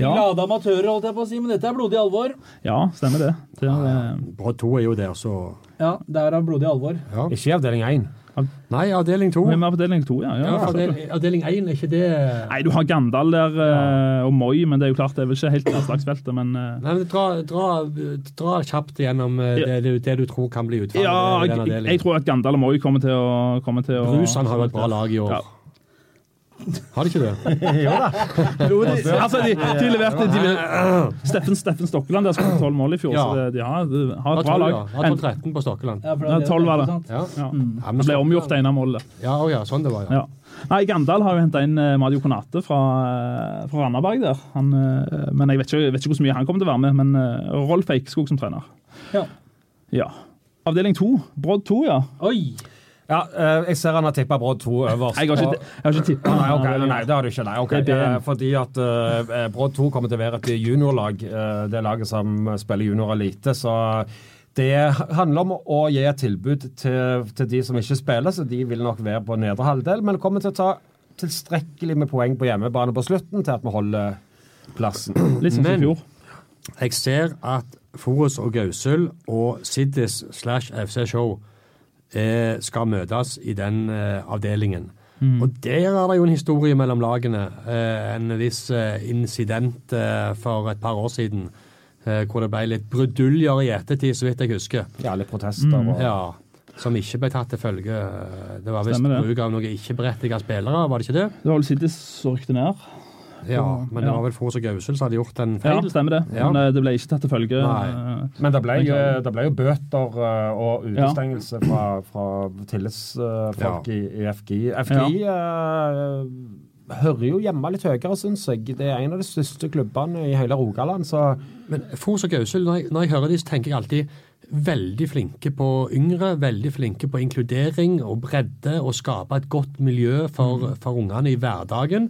Speaker 5: Ja,
Speaker 2: glade amatører, holdt jeg på å si, men dette er blodig alvor.
Speaker 5: ja stemmer det. det er, eh,
Speaker 3: Brodd 2 er jo der, så
Speaker 2: Ja, der er blodig alvor.
Speaker 3: ja.
Speaker 4: Ikke i avdeling 1.
Speaker 3: Nei, avdeling 2.
Speaker 5: er med avdeling to, ja. ja,
Speaker 3: Ja, avdeling, én, 1 er ikke det
Speaker 5: Nei, du har Gandal der eh, og Moi, men det er jo klart det er vel ikke helt landslagsfeltet, men eh,
Speaker 3: Nei, men dra, dra, dra kjapt gjennom eh, det, det du tror kan bli utfallet
Speaker 5: Ja,
Speaker 3: i den
Speaker 5: jeg, jeg tror at Gandal og Moi kommer til å kommer til å
Speaker 3: Brus han har jo et bra lag i år. Har de ikke det?
Speaker 5: Jo, de, altså, de, de leverte de, Steffen, Steffen Stokkeland der skåret tolv mål i fjor,
Speaker 3: Ja.
Speaker 5: så det, de har, de har et bra lag.
Speaker 3: ja. Har 12-13 på Stokkeland.
Speaker 2: Ja, det-
Speaker 5: 12 var det.
Speaker 3: Ja.
Speaker 5: Ja.
Speaker 3: Ja, men
Speaker 5: Det ble omgjort det ene målet.
Speaker 3: Ja, å ja, sånn det var, ja.
Speaker 5: Ja. Nei, Gandal har jo henta inn eh, Madio Konate fra, eh, fra Randaberg der. Han, eh, men jeg vet, ikke, jeg vet ikke hvor mye han kommer til å være med. Men Rolf Eikskog som trener.
Speaker 2: Ja.
Speaker 5: Ja. Avdeling to. Brodd to, ja.
Speaker 2: Oi!
Speaker 4: Ja, eh, jeg ser han har tippa Brodd 2 øverst.
Speaker 5: Jeg har ikke,
Speaker 4: og-
Speaker 5: jeg har ikke tippa.
Speaker 4: Nei, okay, nei, nei, det har du ikke. Nei, okay.
Speaker 5: Det
Speaker 4: Fordi at uh, Brodd 2 kommer til å være et juniorlag, uh, det laget som spiller junior elite. Så det handler om å gi et tilbud til, til de som ikke spiller, så de vil nok være på nedre halvdel, men kommer til å ta tilstrekkelig med poeng på hjemmebane på slutten til at vi holder plassen.
Speaker 5: Litt som i fjor.
Speaker 3: Jeg ser at Forus og Gausel og Siddis slash FC Show skal møtes i den eh, avdelingen. Og der er det jo en historie mellom lagene. Eh, en viss eh, incident eh, for et par år siden. Eh, hvor det ble litt bruduljer i ettertid, så vidt jeg husker.
Speaker 4: Ja, litt protester og
Speaker 3: Ja, Som ikke ble tatt til følge. Det var visst bruk av noen ikke-berettigede spillere, var det ikke det?
Speaker 5: Det var vel Siddis som rykte ned.
Speaker 3: Ja, Men det var vel Forus og Gausel som hadde gjort en
Speaker 5: Ja,
Speaker 3: det
Speaker 5: stemmer det.
Speaker 3: Ja.
Speaker 5: Men eh, det ble ikke tatt til følge.
Speaker 3: Nei.
Speaker 5: Eh,
Speaker 4: Men det ble, jo- det ble jo bøter eh, og utestengelse fra, fra tillitsfolk i, i FGI. FGI eh, hører jo hjemme litt høyere, syns jeg. Det er en av de største klubbene i hele Rogaland. Så
Speaker 3: Men Fos og Gausel, når jeg, når jeg hører de, så tenker jeg alltid veldig flinke på yngre, veldig flinke på inkludering og bredde, og skape et godt miljø for, for ungene i hverdagen.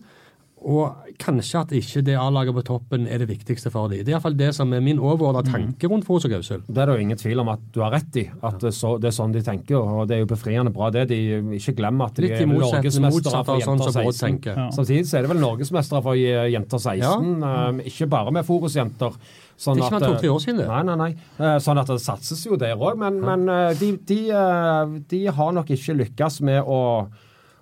Speaker 3: Og kanskje at ikke det A-laget på toppen er det viktigste for dem. Det er iallfall det som er min overordna tanke rundt Fos og Gausel.
Speaker 4: det er det jo ingen tvil om at du har rett i. At det, så, det er sånn de tenker, og det er jo befriende bra det. De ikke glemmer at de er norgesmestere for
Speaker 3: jenter sånn
Speaker 4: jenter 16.
Speaker 5: Ja.
Speaker 4: Samtidig så er det vel norgesmestere for eh, jenter 16, eh, ikke bare med Forus-jenter. Sånn
Speaker 3: Det er ikke mer
Speaker 4: eh,
Speaker 3: to-tre år siden, det.
Speaker 4: Nei, nei, nei. Eh, Sånn at det satses jo der òg, men, men eh, de, de, eh, de har nok ikke lykkes med å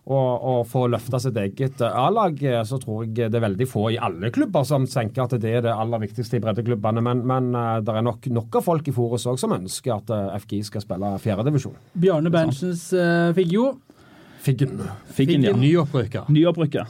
Speaker 4: å, å få løfta sitt eget eh, A-lag, eh, så tror jeg det er veldig få i alle klubber som tenker at det er det aller viktigste i breddeklubbene. Men, men eh, det er nok av folk i Forus òg som ønsker at FGI skal spille fjerdedivisjon.
Speaker 2: Bjarne Berntsens uh.
Speaker 4: Figgen.
Speaker 5: Figgen, ja.
Speaker 3: Nyopprykka.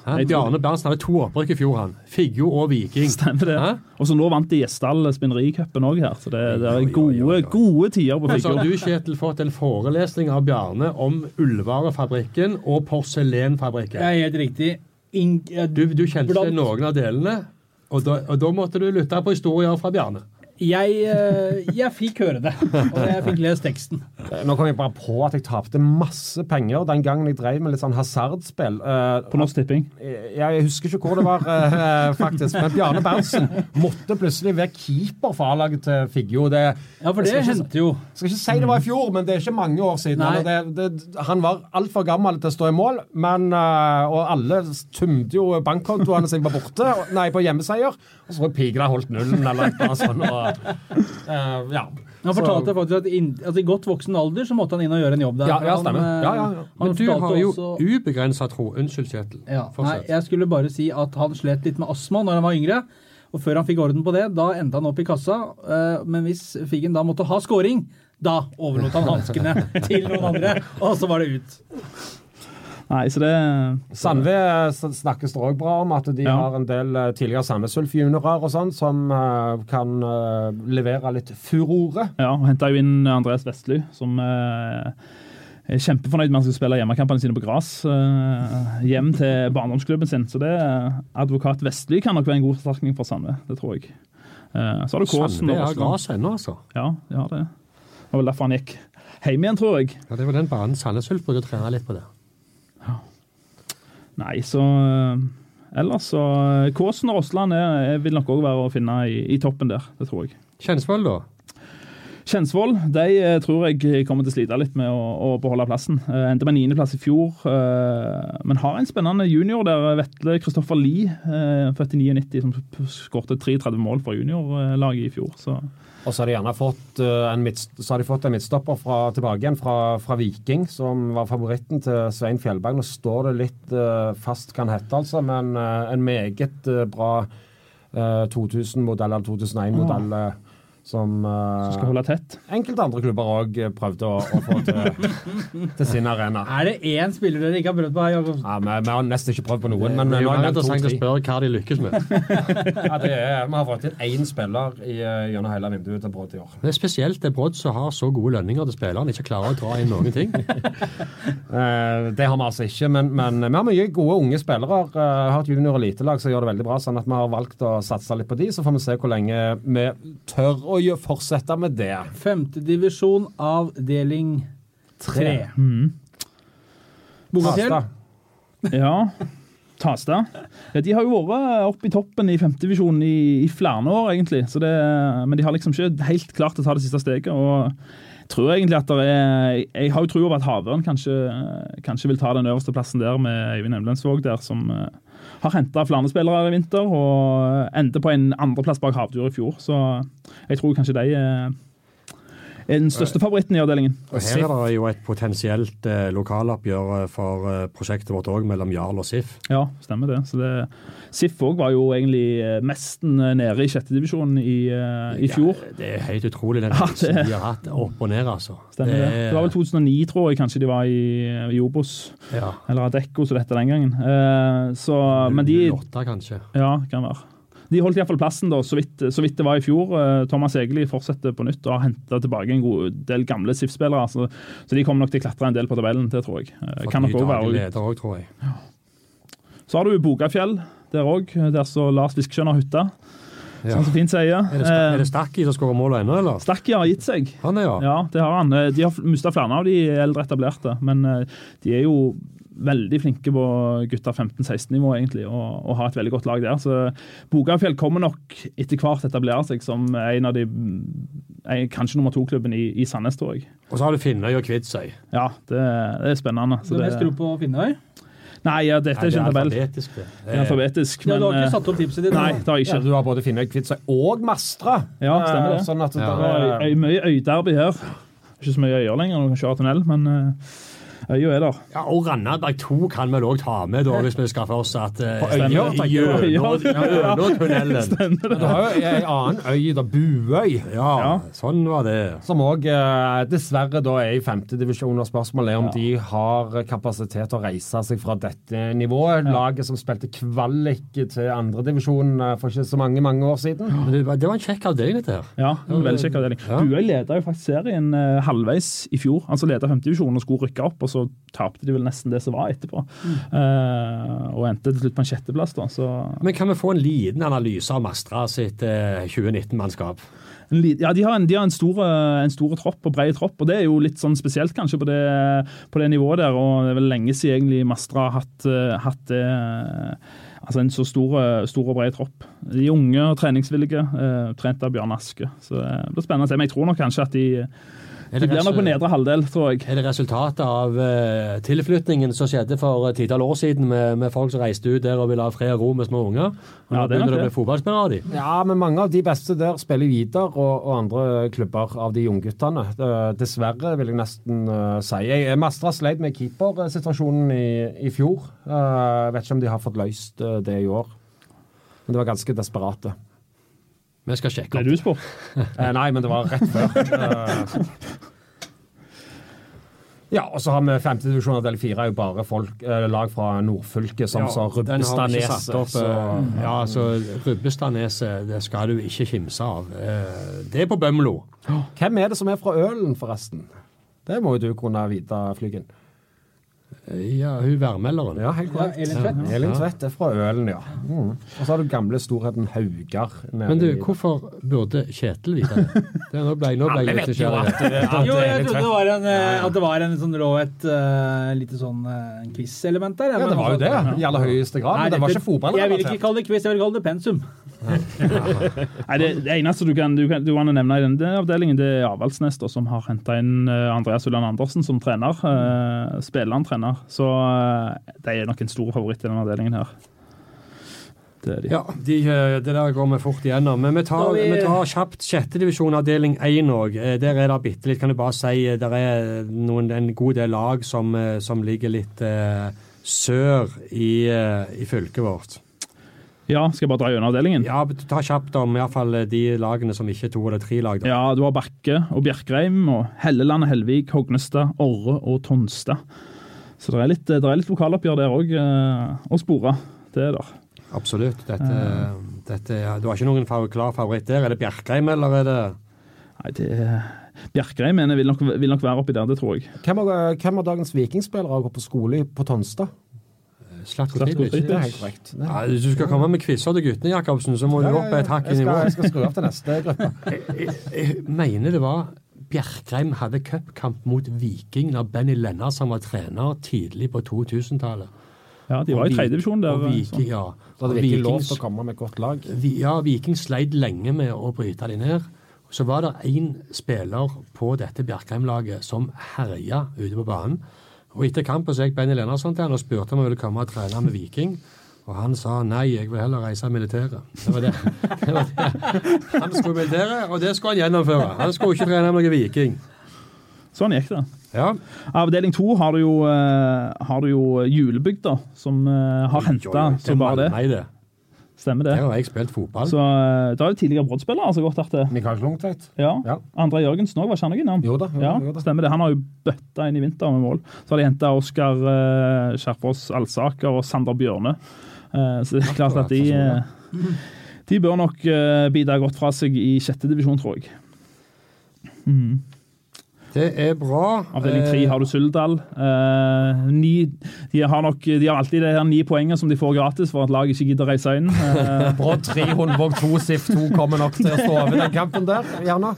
Speaker 5: Tror-
Speaker 3: Bjarne Berntsen hadde to opprykk i fjor, han. Figgjo og Viking.
Speaker 5: Stemmer det. Og så nå vant de Gjesdal spinnericupen òg her, så det, det er gode, gode tider på
Speaker 3: Så har
Speaker 5: Figgjo.
Speaker 3: du, Kjetil, fått en forelesning av Bjarne om Ullvarefabrikken og porselenfabrikken.
Speaker 2: Ja, helt riktig. In
Speaker 3: Du, du kjente noen av delene, og da, og da måtte du lytte på historier fra Bjarne.
Speaker 2: Jeg, eh, jeg fikk høre det, og jeg fikk lest teksten.
Speaker 4: Nå kom jeg bare på at jeg tapte masse penger den gangen jeg drev med litt sånn hasardspill. Eh,
Speaker 5: På Norsk Tipping.
Speaker 4: Jeg, jeg husker ikke hvor det var, eh, faktisk. Men Bjarne Berntsen måtte plutselig være keeper for A-laget til Figgjo. Det,
Speaker 2: Ja, for det hendte jo.
Speaker 4: skal ikke si det var i fjor, men det er ikke mange år siden. Eller Det, det, han var altfor gammel til å stå i mål, men, og alle tømte jo bankkontoene sine på borte. Nei, på hjemmeseier. Og så var Pigla holdt nullen eller noe sånt. Og, eh, ja.
Speaker 2: Han
Speaker 4: Så-
Speaker 2: fortalte faktisk at inn, altså, i godt voksen alder så måtte han inn og gjøre en jobb der.
Speaker 4: Ja, ja, stemmer.
Speaker 2: eh,
Speaker 4: Ja, ja, ja.
Speaker 3: Men du har jo
Speaker 2: også-
Speaker 3: ubegrensa tro. Unnskyld, Kjetil.
Speaker 2: Ja, nei, jeg skulle bare si at han slet litt med astma når han var yngre. Og før han fikk orden på det, da endte han opp i kassa. eh, Men hvis Figgen da måtte ha scoring, da overlot han hanskene til noen andre, og så var det ut.
Speaker 5: Nei, så det
Speaker 4: Sandve snakkes det òg bra om, at de
Speaker 5: Ja.
Speaker 4: har en del eh, tidligere Sandnes Ulf-juniorer og sånn, som eh, kan eh, levere litt furore.
Speaker 5: Ja, og henta jo inn Andreas Vestly, som eh, er kjempefornøyd med at han skal spille hjemmekampene sine på gress. eh, hjem til barndomsklubben sin. Så det eh, advokat Vestly kan nok være en god forsterkning for Sandve. Det tror jeg. Eh, så har du Kåsen
Speaker 3: Sandve har gress ennå, altså.
Speaker 5: Ja, de har det. Det var vel derfor han gikk hjem igjen, tror jeg.
Speaker 3: Ja, det var den banen Sandnes Ulf brukte å trene litt på det.
Speaker 5: Nei, så eh, Ellers så eh, Kåsen og Rossland er, vil nok òg være å finne i, i toppen der. Det tror jeg.
Speaker 3: Kjensvoll, da?
Speaker 5: Kjensvoll de eh, tror jeg kommer til å slite litt med å, å beholde plassen. Endte med niendeplass i fjor, men har en spennende junior der. Vetle Kristoffer Lie, født i 99, som skårte 33 mål for juniorlaget i fjor. Så
Speaker 4: Og så har de gjerne fått, eh, en, midt, så har de fått en midtstopper fra, tilbake igjen fra, fra Viking, som var favoritten til Svein Fjellberg. Nå står det litt eh, fast hva han heter, altså, men eh, en meget bra 2000-modell eller 2001-modell eh, som uh,
Speaker 5: som skal holde tett.
Speaker 4: enkelte andre klubber òg prøvde å, å få til, til sin arena.
Speaker 2: Er det én spiller dere ikke har prøvd på
Speaker 4: Ja, vi, vi har nesten ikke prøvd på noen, men
Speaker 3: det men,
Speaker 4: har
Speaker 3: mer interessant å spørre hva de lykkes med.
Speaker 4: Ja, det er, vi har fått inn én spiller i, eh, gjennom hele vinduet til Brodd i år.
Speaker 3: Det er spesielt det Brodd som har så gode lønninger til spillerne, ikke klarer å dra inn noen ting.
Speaker 4: uh, det har vi altså ikke, men, men vi har mye gode unge spillere. Uh, har et junior- og elitelag som gjør det veldig bra, sånn at vi har valgt å satse litt på de, så får vi se hvor lenge vi tør å gjø- fortsette med det.
Speaker 2: Femtedivisjon, avdeling tre.
Speaker 5: Mm.
Speaker 2: Bogafjell?
Speaker 5: Ja. Tasta. Ja, de har jo vært oppe i toppen i femtedivisjon i, i flere år, egentlig. Så det, men de har liksom ikke helt klart å ta det siste steget. og tror egentlig at det er, Jeg har jo tro på at Havørn kanskje, kanskje vil ta den øverste plassen der med Eivind Emlensvåg der, som eh, har henta flere spillere i vinter og endte på en andreplass bak Havdyr i fjor. Så jeg tror kanskje de den største favoritten i avdelingen.
Speaker 3: Og her er det jo et potensielt eh, lokaloppgjør eh, for eh, prosjektet vårt òg, mellom Jarl og Sif.
Speaker 5: Ja, stemmer det. Så det Sif òg var jo egentlig eh, mesten nede i sjettedivisjon i, eh, i fjor.
Speaker 3: Ja, det er helt utrolig den
Speaker 5: Ja, det-
Speaker 3: de har hatt opp og ned, altså.
Speaker 5: Stemmer det. Det var vel 2009, tror jeg kanskje de var i, i Obos.
Speaker 3: ja.
Speaker 5: Eller Adecco, som det het den gangen. Eh, så, men de
Speaker 3: 08, kanskje.
Speaker 5: Ja, kan være. De holdt iallfall plassen, da, så vidt, så vidt det var i fjor. Eh, Thomas Egeli fortsetter på nytt og har henta tilbake en god del gamle SIF-spillere. Så, så de kommer nok til å klatre en del på tabellen, det tror jeg. Eh,
Speaker 3: Fått
Speaker 5: Kan nok også
Speaker 3: leder òg, tror jeg.
Speaker 5: Så har du Bogafjell der òg, der så Lars Viskesjøen har hytta.
Speaker 3: Ja.
Speaker 5: Sånn som fint sier.
Speaker 3: Er det,
Speaker 5: Eh,
Speaker 3: er det Stakki som skårer mål ennå, eller?
Speaker 5: Stakki har gitt seg.
Speaker 3: Han er, ja.
Speaker 5: Ja, det har han. Eh, De har mista flere av de eldre etablerte, men eh, de er jo veldig flinke på gutter 15-16-nivå, egentlig, og, og har et veldig godt lag der. Så Bogafjell kommer nok etter hvert etablere seg som en av de en, Kanskje nummer to-klubben i, i Sandnes, tror jeg.
Speaker 3: Og så har du Finnøy og Kvitsøy.
Speaker 5: Ja, det, det er spennende.
Speaker 2: Så du har mest tro på Finnøy?
Speaker 5: Nei, ja, dette er ikke en tabell.
Speaker 3: alfabetisk, det.
Speaker 5: Det er alfabetisk,
Speaker 2: Ja,
Speaker 5: men
Speaker 2: du har ikke
Speaker 5: eh,
Speaker 2: satt opp tipset ditt?
Speaker 5: Nei, det har jeg
Speaker 4: Ja,
Speaker 5: ikke.
Speaker 4: du har både Finnøy, Kvitsøy og Mastra.
Speaker 5: Ja, stemmer det.
Speaker 4: Eh, Sånn at
Speaker 3: Ja.
Speaker 4: det
Speaker 5: Det
Speaker 4: er,
Speaker 5: er mye øyderby her. Ikke så mye øyer lenger når du kan kjøre tunnel, men eh, øya er der.
Speaker 3: Ja, og Randaberg 2 kan vel òg ta med, da, hvis vi skal for oss at uh,
Speaker 4: På Øyer, tenker du?
Speaker 3: Gjennom-tunnelen.
Speaker 4: du har jo ei annen øy, da, Buøy.
Speaker 3: Ja,
Speaker 5: Ja.
Speaker 3: sånn var det.
Speaker 4: Som òg eh, dessverre da er i femtedivisjon. Spørsmålet er om
Speaker 5: Ja.
Speaker 4: de har kapasitet til å reise seg fra dette nivået. Laget som spilte kvalik til andredivisjon uh, for ikke så mange mange år siden.
Speaker 3: Men det, var, det var en kjekk avdeling, dette her.
Speaker 5: Ja, en veldig kjekk avdeling.
Speaker 3: Ja.
Speaker 5: Buøy leda jo faktisk serien eh, halvveis i fjor. Altså leda femtedivisjonen og skulle rykke opp, og så tapte de vel nesten det som var etterpå. Eh, og endte til slutt på en sjetteplass, da. Så
Speaker 3: Men kan vi få en liten analyse av Mastra sitt uh, 2019-mannskap?
Speaker 5: ja, de har en, de har en stor, eh, en stor tropp og bred tropp, og det er jo litt sånn spesielt kanskje på det, på det nivået der. Og det er vel lenge siden egentlig Mastra har hatt, eh, hatt det Altså en så stor, eh, stor og bred tropp. De unge og treningsvillige, eh, trent av Bjørn Aske. Så det blir spennende å se. Men jeg tror nok kanskje at de
Speaker 3: Er
Speaker 5: De
Speaker 3: det,
Speaker 5: blir nok på nedre halvdel, tror jeg.
Speaker 3: er det resultatet av uh, tilflytningen som skjedde for et titall år siden, med, med folk som reiste ut der og ville ha fred og ro med små unger? Og
Speaker 5: Ja,
Speaker 3: nå
Speaker 5: det er
Speaker 3: begynner det å bli fotballspillere av de.
Speaker 4: Ja, men mange av de beste der spiller videre, og, og andre klubber av de ungguttene. Eh, Dessverre, vil jeg nesten uh, si. Jeg Mastra sleit med keepersituasjonen i, i fjor. Uh, vet ikke om de har fått løst eh, det i år. Men det var ganske desperate.
Speaker 3: Vi skal sjekke
Speaker 5: Ble du spurt?
Speaker 4: Eh, nei, men det var rett før. Eh, ja, og så har vi femtedivisjon av del fire, er jo bare folk, eh, lag fra nordfylket, som
Speaker 3: ja, så
Speaker 4: Rubbestadneset.
Speaker 3: satt opp.
Speaker 4: så-
Speaker 3: eh, Ja, så Rubbestadneset, det skal du ikke kimse av. Eh, Det er på Bømlo.
Speaker 4: Hvem er det som er fra Ølen, forresten? Det må jo du kunne vite, Flygen.
Speaker 3: Ja, hun værmelderen.
Speaker 4: Ja, helt
Speaker 2: Ja,
Speaker 4: korrekt.
Speaker 2: Elin Tvedt.
Speaker 4: Elin Tvedt er fra Ølen, ja. Mm. Og så har du gamle storheten Haugar.
Speaker 3: Men du,
Speaker 4: i-
Speaker 3: hvorfor burde Kjetil vite det? det nå ble, nå ble jeg litt nysgjerrig.
Speaker 2: Jo, jeg trodde det var en, eh, at det var en sånn lå et uh, lite sånn uh, quiz-element der.
Speaker 4: Ja, det var jo det, i aller høyeste grad. Men det var ikke fotball.
Speaker 2: Jeg vil ikke kalle det quiz, jeg vil kalle det pensum.
Speaker 5: Nei, det, det eneste du kan, du kan, du kan nevne i denne avdelingen, det er Avaldsnes, som har henta inn Andreas Ulland Andersen som trener. Uh, spillende trener. Så eh, de er nok en stor favoritt i denne avdelingen her. Det er de.
Speaker 3: Ja, de, eh, det der går vi fort igjennom. Men vi tar,
Speaker 2: vi-
Speaker 3: vi tar kjapt sjettedivisjon avdeling 1 òg. Der er det bitte litt, kan du bare si, eh, der er noen, en god del lag som, eh, som ligger litt uh, sør i, uh, i fylket vårt.
Speaker 5: Ja, skal jeg bare dra gjennom avdelingen?
Speaker 3: Ja, ta kjapt om i hvert fall eh, de lagene som ikke er to eller tre lag. Da.
Speaker 5: Ja, du har Bakke og Bjerkreim og Helleland og Helvik, Hognestad, Orre og Tonstad. Så det er litt, det er litt lokaloppgjør der òg å spore. Det er der.
Speaker 3: Absolutt. Dette, dette, er- du har ikke noen klar favoritt der. Er det Bjerkreim, eller er det
Speaker 5: Nei, det Bjerkreim mener jeg vil nok, vil nok være oppi der, det tror jeg.
Speaker 4: Hvem av, hvem av dagens vikingspillere går på skole på Tonstad?
Speaker 3: Slatko Tripic? Ja, hvis du skal komme med quizer til guttene, Jacobsen, så må du opp et hakk i nivå.
Speaker 4: jeg skal skru opp til neste gruppe.
Speaker 3: Jeg, jeg mener det var Bjerkreim hadde cupkamp mot Viking da Benny Lennartsen var trener tidlig på 2000-tallet.
Speaker 5: Ja, De var i tredjedivisjon der.
Speaker 3: Og. Viking, ja.
Speaker 4: Da hadde
Speaker 3: Og
Speaker 4: vi ikke lov til å komme med et godt lag.
Speaker 3: Vi, ja, Viking sleit lenge med å bryte de ned. Så var det én spiller på dette Bjerkreim-laget som herja ute på banen. Og etter kampen så gikk Benny Lennarsson til han og spurte om han ville komme og trene med Viking. Og han sa nei, jeg vil heller reise i militæret. Det var det. det, var det. Han skulle i militæret, og det skulle han gjennomføre. Han skulle ikke trene noen Viking.
Speaker 5: Sånn gikk det.
Speaker 3: Ja.
Speaker 5: Avdeling to har du jo, eh, har du jo Julebygda, som eh, har henta så bare det.
Speaker 3: Nei, det.
Speaker 5: Stemmer det.
Speaker 3: Der har jeg spilt fotball.
Speaker 5: Så eh, Da er du tidligere Brodd-spiller. altså.
Speaker 4: Mikael Klungtveit.
Speaker 5: Ja.
Speaker 4: Ja.
Speaker 5: André Jørgensen òg, var ikke han noe innom?
Speaker 4: Jo da, jo
Speaker 5: Ja,
Speaker 4: jo da.
Speaker 5: stemmer det. Han har jo bøtta inn i vinter med mål. Så har de henta Oskar Skjerfoss Alsaker og Sander Bjørne. Eh, så det er klart at de, eh, de bør nok bidra godt fra seg i sjette divisjon, tror jeg. Mm.
Speaker 3: Det er bra.
Speaker 5: Avdeling tre
Speaker 3: Eh,
Speaker 5: har du Suldal. Eh, ni, de, har nok, de har alltid det her ni poenget som de får gratis for at laget ikke gidder å reise inn. Eh,
Speaker 4: Brodd 3, Hundvåg 2, SIF 2 kommer nok til å stå over den kampen der, gjerne.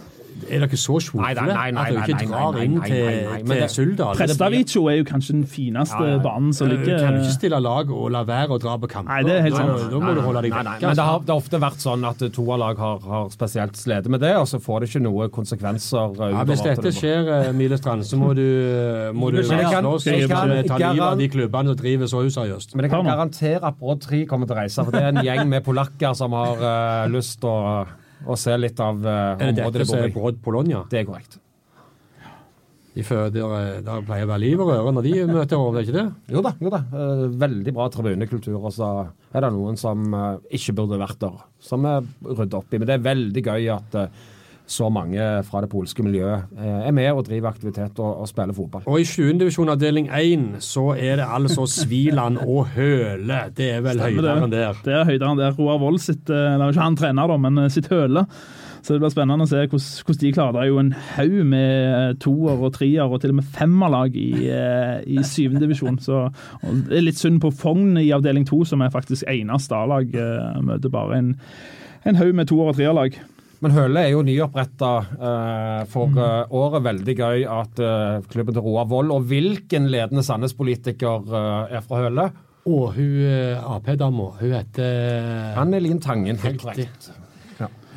Speaker 3: Er dere så
Speaker 4: nei,
Speaker 3: at dere ikke drar inn til, til Suldal?
Speaker 5: Prestavico er jo kanskje den fineste
Speaker 4: Ja, ja.
Speaker 5: banen som
Speaker 3: Du
Speaker 5: ligger
Speaker 3: kan jo ikke stille lag og la være å dra på kamper.
Speaker 5: Nei, det er helt
Speaker 3: Da-
Speaker 5: sant.
Speaker 3: Da må du holde deg vekk.
Speaker 4: men det har, det har ofte vært sånn at toerlag har, har spesielt slitt med det, og så får det ikke noe konsekvenser. uh,
Speaker 3: Ja, hvis dette
Speaker 4: det
Speaker 3: skjer, eh, Mile Strand, så må du, må du slåss og ta livet av de klubbene som driver så useriøst.
Speaker 4: Men jeg kan garantere at Brodd 3 kommer til å reise, for det er en gjeng med polakker som har uh, lyst til å, å se litt av uh,
Speaker 3: området det
Speaker 4: området bor
Speaker 3: er
Speaker 4: i.
Speaker 3: Brodd Polonia?
Speaker 4: Det er korrekt.
Speaker 3: De føder, eh, der pleier å være liv og røre når de møter over, er ikke det?
Speaker 4: Jo da, jo da. Eh, veldig bra tribunekultur. Og så er det noen som eh, ikke burde vært der, som er ryddet opp i. Men det er veldig gøy at eh, så mange fra det polske miljøet eh, er med og driver aktivitet og, og spiller fotball.
Speaker 3: Og i 7. divisjon avdeling 1 så er det altså Sviland og Høle. Det er vel høyderen der.
Speaker 5: Det er høyderen der Roar Wold sitt eh, Eller ikke han trener, da, men eh, sitt høle. Så det blir spennende å se hvordan, de klarer det. Er jo en haug med toer og treer og til og med femmerlag i, i syvende divisjon. Så og det er litt synd på Fogn i avdeling to, som er faktisk eneste A-lag. Møter bare en, en haug med toer- og treerlag.
Speaker 4: Men Høle er jo nyoppretta eh, for eh, året. Veldig gøy at eh, klubben til Roar Vold Og hvilken ledende Sandnes-politiker eh, er fra Høle?
Speaker 3: Og hun eh, Ap-dama, hun heter
Speaker 4: Anne Lien Tangen. Helt
Speaker 3: Riktig.
Speaker 4: korrekt.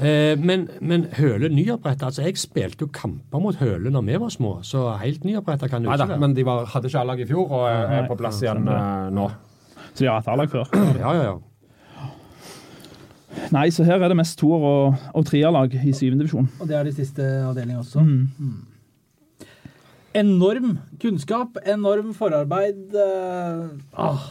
Speaker 3: Eh, men, men Høle nyoppretta altså Jeg spilte jo kamper mot Høle når vi var små, så helt nyoppretta kan
Speaker 4: da,
Speaker 3: ikke være.
Speaker 4: men de var, hadde ikke A-lag i fjor og er på plass igjen eh, nå.
Speaker 5: Så de har hatt A-lag før.
Speaker 3: Ja, ja, ja.
Speaker 5: Nei, så her er det mest toer- og, og treerlag i syvende divisjon.
Speaker 2: Og det er de siste avdelingene også. Mm. Enorm kunnskap, enorm forarbeid. eh, ah.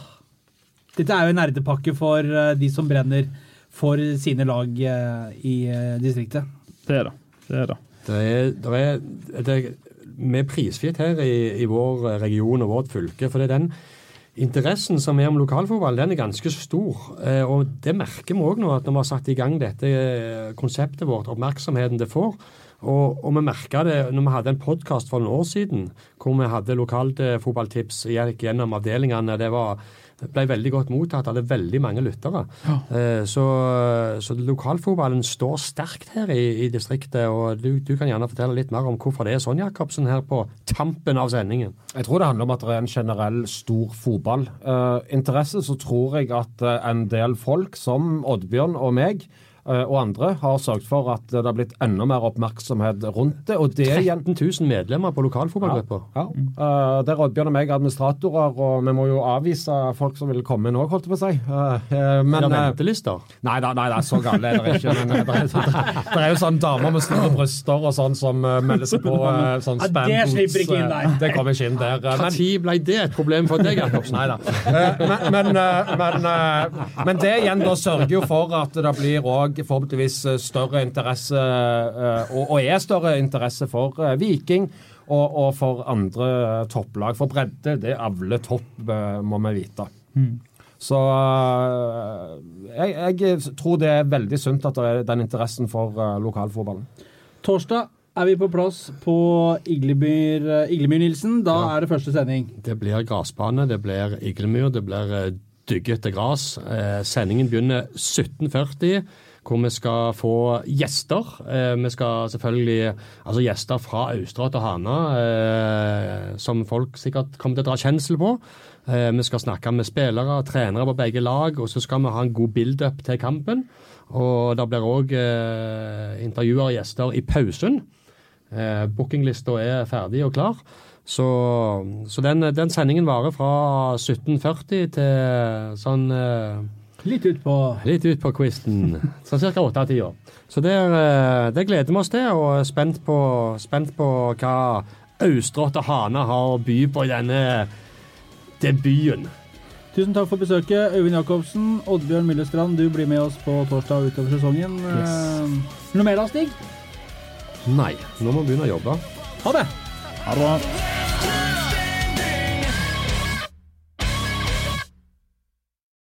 Speaker 2: Dette er jo en nerdepakke for eh, de som brenner for sine lag eh, i distriktet.
Speaker 5: Det er det. Det er det.
Speaker 3: Det er, det er, det er, vi er prisgitt her i, i vår region og vårt fylke. For det er den interessen som er om lokalfotball, den er ganske stor. Eh, og det merker vi òg nå, at når vi har satt i gang dette eh, konseptet vårt, oppmerksomheten det får. Og, og vi merka det når vi hadde en podkast for noen år siden hvor vi hadde lokalt eh, fotballtips, gjennom avdelingene. Det var ble veldig godt mottatt. Hadde veldig mange lyttere. Eh, Så, så lokalfotballen står sterkt her i, i distriktet. og du, du kan gjerne fortelle litt mer om hvorfor det er sånn, Jacobsen, her på tampen av sendingen.
Speaker 4: Jeg tror det handler om at det er en generell stor fotballinteresse. så tror jeg at eh, en del folk, som Oddbjørn og meg, eh, og andre, har sørget for at det har blitt enda mer oppmerksomhet rundt det. Og det igjen
Speaker 3: 13 000 medlemmer på lokalfotballgruppa.
Speaker 4: Ja. Uh, der er Oddbjørn og meg administratorer, og vi må jo avvise folk som vil komme inn òg, holdt jeg på å si. Uh, uh, men
Speaker 3: Er det ventelister?
Speaker 4: Nei da, nei, da, så gale er det ikke. Men det, er, det er jo sånne damer med store bryster og sånn som uh, melder seg på uh, sånn
Speaker 2: Ja, det slipper ikke inn der.
Speaker 4: Det kommer ikke inn der. uh, men-
Speaker 3: Når ble det et problem for deg, Jacobsen?
Speaker 4: Nei da. Eh, Men, men, eh, men, eh, men det igjen da sørger jo for at det blir òg forhåpentligvis eh, større interesse, eh, og, og er større interesse for eh, Viking. Og, og for andre topplag. For bredde, det avler topp, må vi vite. Så eh, jeg, jeg tror det er veldig sunt at det er den interessen for lokalfotballen.
Speaker 2: Torsdag er vi på plass på Iglemyr, Iglemyr-Nilsen. Da er det første sending.
Speaker 3: Det blir gressbane, det blir iglemyr, det blir dyggete gress. Eh, sendingen begynner 17.40, hvor vi skal få gjester. Eh, vi skal selvfølgelig altså gjester fra Austrått og Hana, eh, som folk sikkert kommer til å dra kjensel på. Eh, vi skal snakke med spillere og trenere på begge lag, og så skal vi ha en god build-up til kampen. Og det blir òg intervjuer og gjester i pausen. Bookinglista er ferdig og klar. Så, så den, den sendingen varer fra 17.40 til sånn
Speaker 2: Litt utpå
Speaker 3: litt ut på quizen. Sånn ca. åtte-tida. Så det, er, eh, det gleder vi oss til, og er spent på, spent på hva Austrått og Hana har å by på i denne debuten.
Speaker 2: Tusen takk for besøket, Øyvind Jacobsen. Oddbjørn Myllestrand, du blir med oss på torsdag utover sesongen. Yes. Noe mer da, Stig?
Speaker 3: Nei, nå må vi begynne å jobbe.
Speaker 2: Ha det!
Speaker 5: Ha det bra.